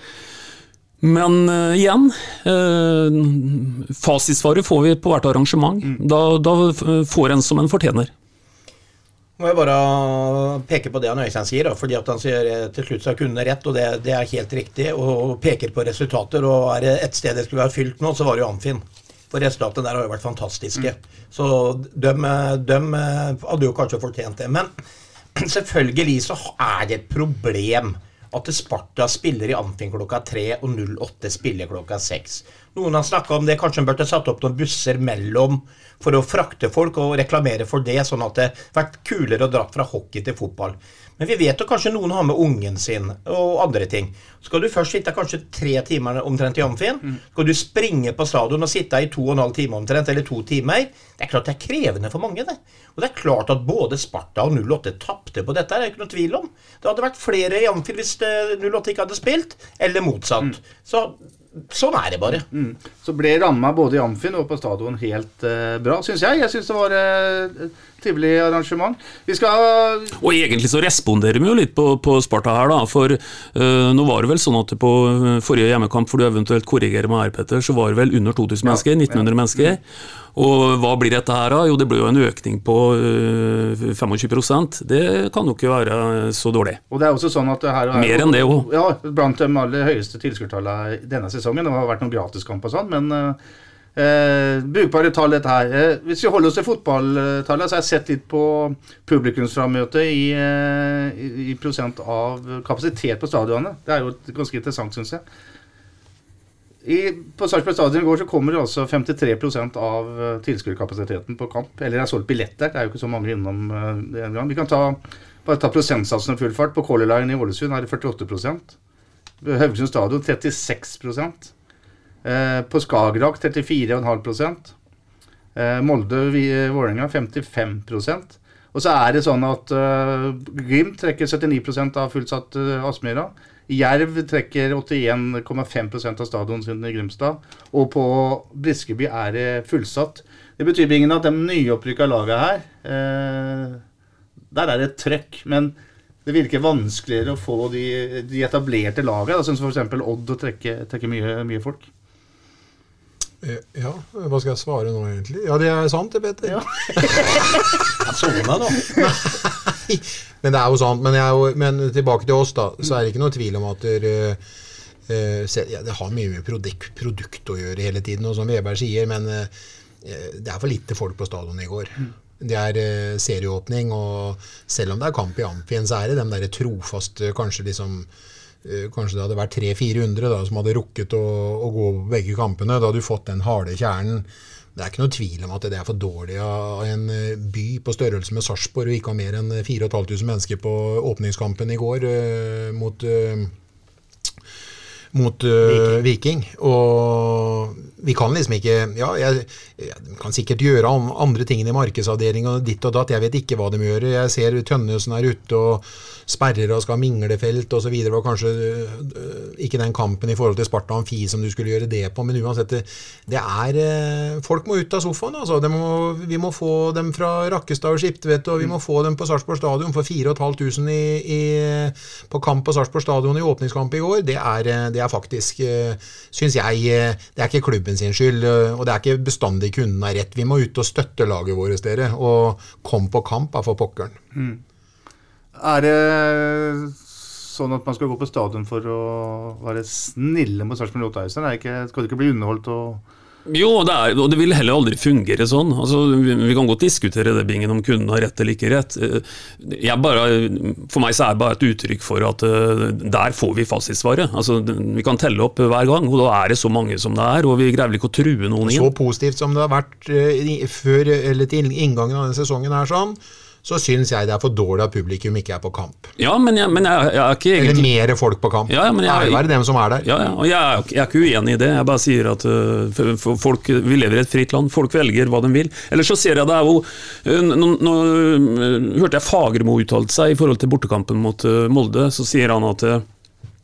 Men uh, igjen, uh, fasitsvaret får vi på hvert arrangement. Da, da eh, får en som en fortjener. Må jeg bare peke på det han Øystein sier, da, fordi at han sier eh, til slutt så har kundene rett, og det, det er helt riktig, og peker på resultater. og Er det et sted det skulle være fylt nå, så var det jo Amfin. For resultatene der har jo vært fantastiske. Så de, de hadde jo kanskje fortjent det. Men selvfølgelig så er det et problem at Sparta spiller i Amfin klokka tre og 08 spiller klokka seks. Noen har snakka om det, kanskje en burde satt opp noen busser mellom for å frakte folk og reklamere for det, sånn at det vært kulere å dra fra hockey til fotball. Men vi vet jo kanskje noen har med ungen sin og andre ting. Skal du først sitte kanskje tre timer omtrent i Amfin, skal du springe på stadion og sitte i to og en halv time omtrent, eller to timer, det er klart det er krevende for mange, det. Og det er klart at både Sparta og 08 tapte på dette, det er ikke noe tvil om. Det hadde vært flere i Amfin hvis eh, 08 ikke hadde spilt, eller motsatt. Så sånn er det bare. Mm. Så ble ramma både i Amfin og på stadion helt uh, bra, syns jeg. Jeg syns det var eh, et trivelig arrangement. Vi skal Og egentlig så responderer vi jo litt på, på Sparta her, da. For øh, nå var det vel sånn at på øh, forrige hjemmekamp, for du eventuelt korrigerer meg her, Petter, så var det vel under 2000 mennesker. 1900 mennesker. Og hva blir dette her, da? Jo, det blir jo en økning på øh, 25% Det kan jo ikke være så dårlig. Og det er også sånn at her er, Mer enn det òg. Ja, blant de aller høyeste tilskuertallene denne sesongen. Det har vært noen gratiskamp og sånn, men eh, eh, brukbare tall dette her. Eh, hvis vi holder oss til fotballtallet, så har jeg sett litt på publikumsframmøte i, eh, i, i prosent av kapasitet på stadionet. Det er jo ganske interessant, syns jeg. I, på Sarpsborg stadion i går så kommer altså 53 av eh, tilskuerkapasiteten på kamp. Eller det er solgt billetter, det er jo ikke så mange innom eh, det en gang. Vi kan ta, bare ta prosentsatsene full fart. På Color Line i Ålesund er det 48% Ved Haugesund stadion 36 eh, På Skagerrak 34,5% eh, Molde i Vålerenga 55% Og så er det sånn at eh, Glimt trekker 79 av fullsatt eh, Aspmyra. Jerv trekker 81,5 av stadion sin i Grimstad. Og på Briskeby er det fullsatt. Det betyr ingen at de nyopprykka laga her eh, Der er det trøkk. Men det virker vanskeligere å få de, de etablerte sånn som f.eks. Odd, å trekke, trekke mye, mye folk. Eh, ja, hva skal jeg svare nå, egentlig? Ja, det er sant, det, Petter. Ja. Sona, da. Nei, men det er jo sant. Men, jeg, men, tilbake til oss, da. Så er det ikke noe tvil om at det, uh, ja, det har mye med produkt, produkt, å gjøre hele tiden, og som Veberg sier. Men uh, det er for lite folk på stadion i går. Det er uh, serieåpning, og selv om det er kamp i Amfien, så er det de der trofaste, kanskje liksom Eh, kanskje det hadde vært 300-400 som hadde rukket å, å, gå begge kampene. Da hadde du fått den harde kjernen. Det er ikke noe tvil om at det er for dårlig av en eh, by på størrelse med Sarpsborg å ikke ha mer enn 4500 mennesker på åpningskampen i går uh, mot mot uh, Viking. Og vi kan liksom ikke Ja, jeg, jeg kan sikkert gjøre andre ting i markedsavdelinga, ditt og datt. Jeg vet ikke hva de gjør. Jeg ser Tønnesen er ute og sperrer og skal ha minglefelt osv. Det var kanskje uh, ikke den kampen i forhold til Sparta Amfi som du skulle gjøre det på, men uansett, det, det er uh, Folk må ut av sofaen, altså. Må, vi må få dem fra Rakkestad og Skiptvet, og vi må få dem på Sarpsborg stadion for 4500 på kamp på Sarpsborg stadion i åpningskamp i går. Det er, det er faktisk, syns jeg, det er ikke klubben sin skyld, og det er ikke bestandig kunden har rett. Vi må ut og støtte laget vårt, dere, og kom på kamp, er for pokkeren. Mm. Er det sånn at man skal gå på stadion for å være snille mot Sarpsborg 8 Skal du ikke bli underholdt og jo, det er, og det vil heller aldri fungere sånn. Altså, vi, vi, kan godt diskutere det bingen om kunden har rett eller ikke rett. Bare, for meg så er det bare et uttrykk for at uh, der får vi fasitsvaret. Altså, vi kan telle opp hver gang, og da er det så mange som det er. Og vi greier vel ikke å true noen inn. Så positivt som det har vært uh, før, eller til inngangen av denne sesongen er sånn så syns jeg det er for dårlig at publikum ikke er på kamp. Ja, men jeg, men jeg, jeg er ikke egentlig Eller mer folk på kamp. Ja, ja, men jeg, Ære være dem som er der. Ja, ja, og jeg er, jeg er ikke uenig i det. Jeg bare sier at uh, folk, vi lever i et fritt land. Folk velger hva de vil. Eller så ser jeg det er jo uh, Nå, nå uh, hørte jeg Fagermo uttalte seg i forhold til bortekampen mot Molde. Så sier han at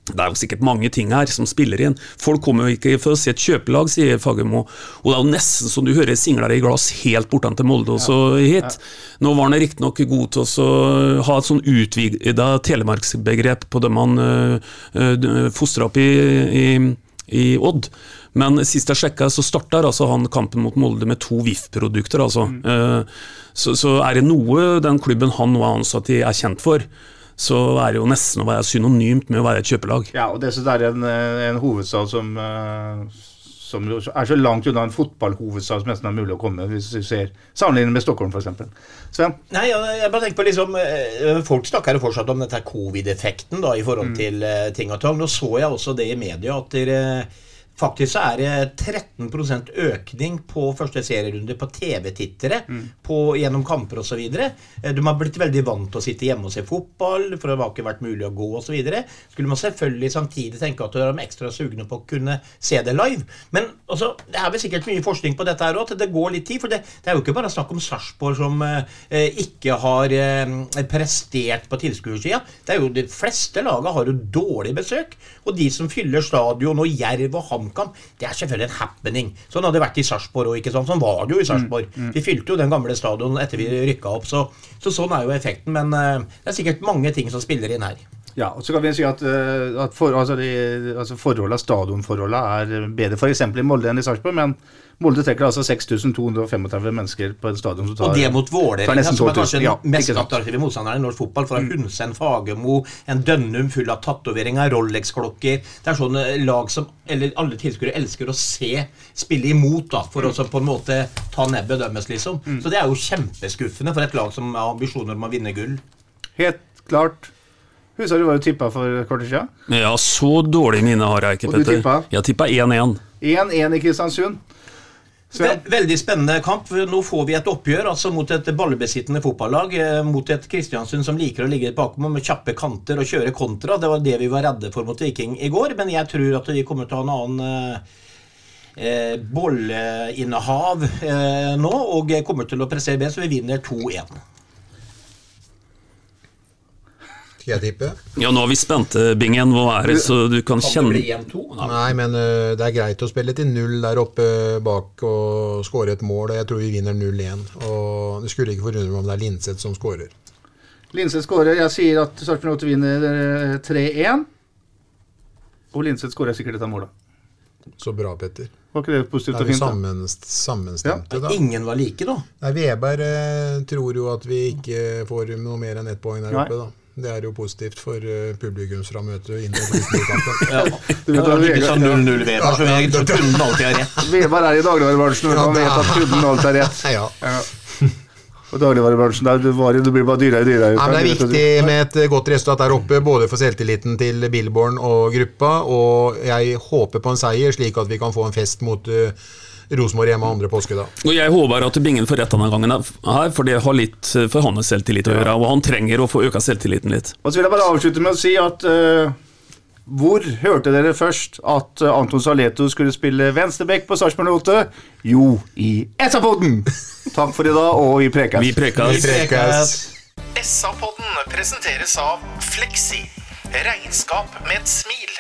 det er jo sikkert mange ting her som spiller inn. Folk kommer jo ikke for å se et kjøpelag, sier Fagermo. Og det er jo nesten som du hører singler i glass helt bortan til Molde og så hit. Nå var han riktignok god til å ha et sånn utvida telemarksbegrep på det man uh, uh, fostra opp i, i, i Odd. Men sist jeg sjekka, så starta altså han kampen mot Molde med to VIF-produkter. altså. Mm. Uh, så, så, er det noe den klubben han nå er ansatt i, er kjent for, så er det jo nesten å være synonymt med å være et kjøpelag. Ja, og det er en, en hovedstad som, eh, som er så langt unna en fotballhovedstad som nesten er mulig å komme, hvis du ser sammenlignet med Stockholm f.eks. Sven? Nei, jeg bare tenker på liksom eh, Folk snakker jo fortsatt om dette covid-effekten da i forhold mm. til ting og tang. Nå så jeg også det i media at dere Faktisk så er det 13% økning på første serierunde på TV-tittere mm. gjennom kamper osv. Eh, de har blitt veldig vant til å sitte hjemme og se fotball, for det har ikke vært mulig å gå osv. Skulle man selvfølgelig samtidig tenke at de er ekstra sugne på å kunne se det live. Men altså, det er vel sikkert mye forskning på dette her òg, det går litt tid. For det, det, er jo ikke bare snakk om Sarpsborg som eh, ikke har eh, prestert på tilskuersida. Det er jo De fleste lagene har jo dårlig besøk. Og de som fyller stadion, og Jerv og Ham HamKam, det er selvfølgelig en happening. Sånn hadde det vært i Sarpsborg òg, sant. Sånn var det jo i Sarpsborg. Mm, mm. Vi fylte jo den gamle stadion etter vi rykka opp, så, så, sånn er jo effekten. Men uh, det er sikkert mange ting som spiller inn her. Ja, og så kan vi si at, eh, at for, altså de, altså forholdet, stadionforholdene er bedre f.eks. i Molde enn i Sarpsborg, men Molde trekker altså 6235 mennesker på en stadion som tar Og det mot Vålerenga, som er kanskje den ja, mest attraktive motstanderen i norsk fotball. For mm. Hundsen, Fagermo, en Dønnum full av tatoveringer, Rolex-klokker Det er sånne lag som eller alle tilskuere elsker å se spille imot, da, for mm. å på en måte ta nebbet deres, liksom. Mm. Så det er jo kjempeskuffende for et lag som har ambisjoner om å vinne gull. Helt klart. Husker du hva du tippa for kort tid siden? Ja, så dårlig minne har jeg ikke, Petter. Og du tippa? Jeg tippa 1-1. 1-1 i Kristiansund. Veldig spennende kamp. Nå får vi et oppgjør altså mot et ballbesittende fotballag. Eh, mot et Kristiansund som liker å ligge bakom med kjappe kanter og kjøre kontra. Det var det vi var redde for mot Viking i går. Men jeg tror at de kommer til å ha en annen eh, bolleinnehav eh, nå og kommer til å pressere bedre, så vi vinner 2-1. Skal jeg tippe. Ja, nå har vi spente bingen, hva er det, så du kan Kan kjenne bli 1-2? Nei, men uh, det er greit å spille til null der oppe bak og skåre et mål. og Jeg tror vi vinner 0-1. Og det skulle ikke forundre meg om det er Linseth som skårer. Linseth skårer. Jeg sier at Sarpsborg 8 vinner eh, 3-1. Og Linseth skårer sikkert dette målet. Så bra, Petter. Var ikke det positivt og vi fint? da? sammenst, sammenstemte, da. Ingen var like, da. Nei, Veberg eh, tror jo at vi ikke får noe mer enn ett poeng der Nei. oppe, da. Det er jo positivt for uh, publikumsframmøtet inn i kampen. Ja. Du vet Det er ikke sånn 0-0 Weber, så han alltid ha rett. Veberg er i dagligvarebransjen, og Ja, han vet er- at kunden alltid har rett. Ja. Ja. Og dagligvarebransjen, der det det blir bare dyrere og dyrere. Ja, det er viktig med et godt resultat der oppe, både for selvtilliten til Billborn og gruppa. Og jeg håper på en seier, slik at vi kan få en fest mot uh, Rosenborg hjemme andre påske. da. Og Jeg håper at Bingen får rett denne gangen, her, for det har litt for hans selvtillit å gjøre. Og han trenger å få øka selvtilliten litt. Og så vil jeg bare avslutte med å si at uh, hvor hørte dere først at eh, Anton Saleto skulle spille venstreback på Sarpsborg 8? Jo, i SA-poden! Takk for i dag, og vi prekes. Vi prekes. Prekes. SA-podden presenteres av Fleksi. Regnskap med et smil.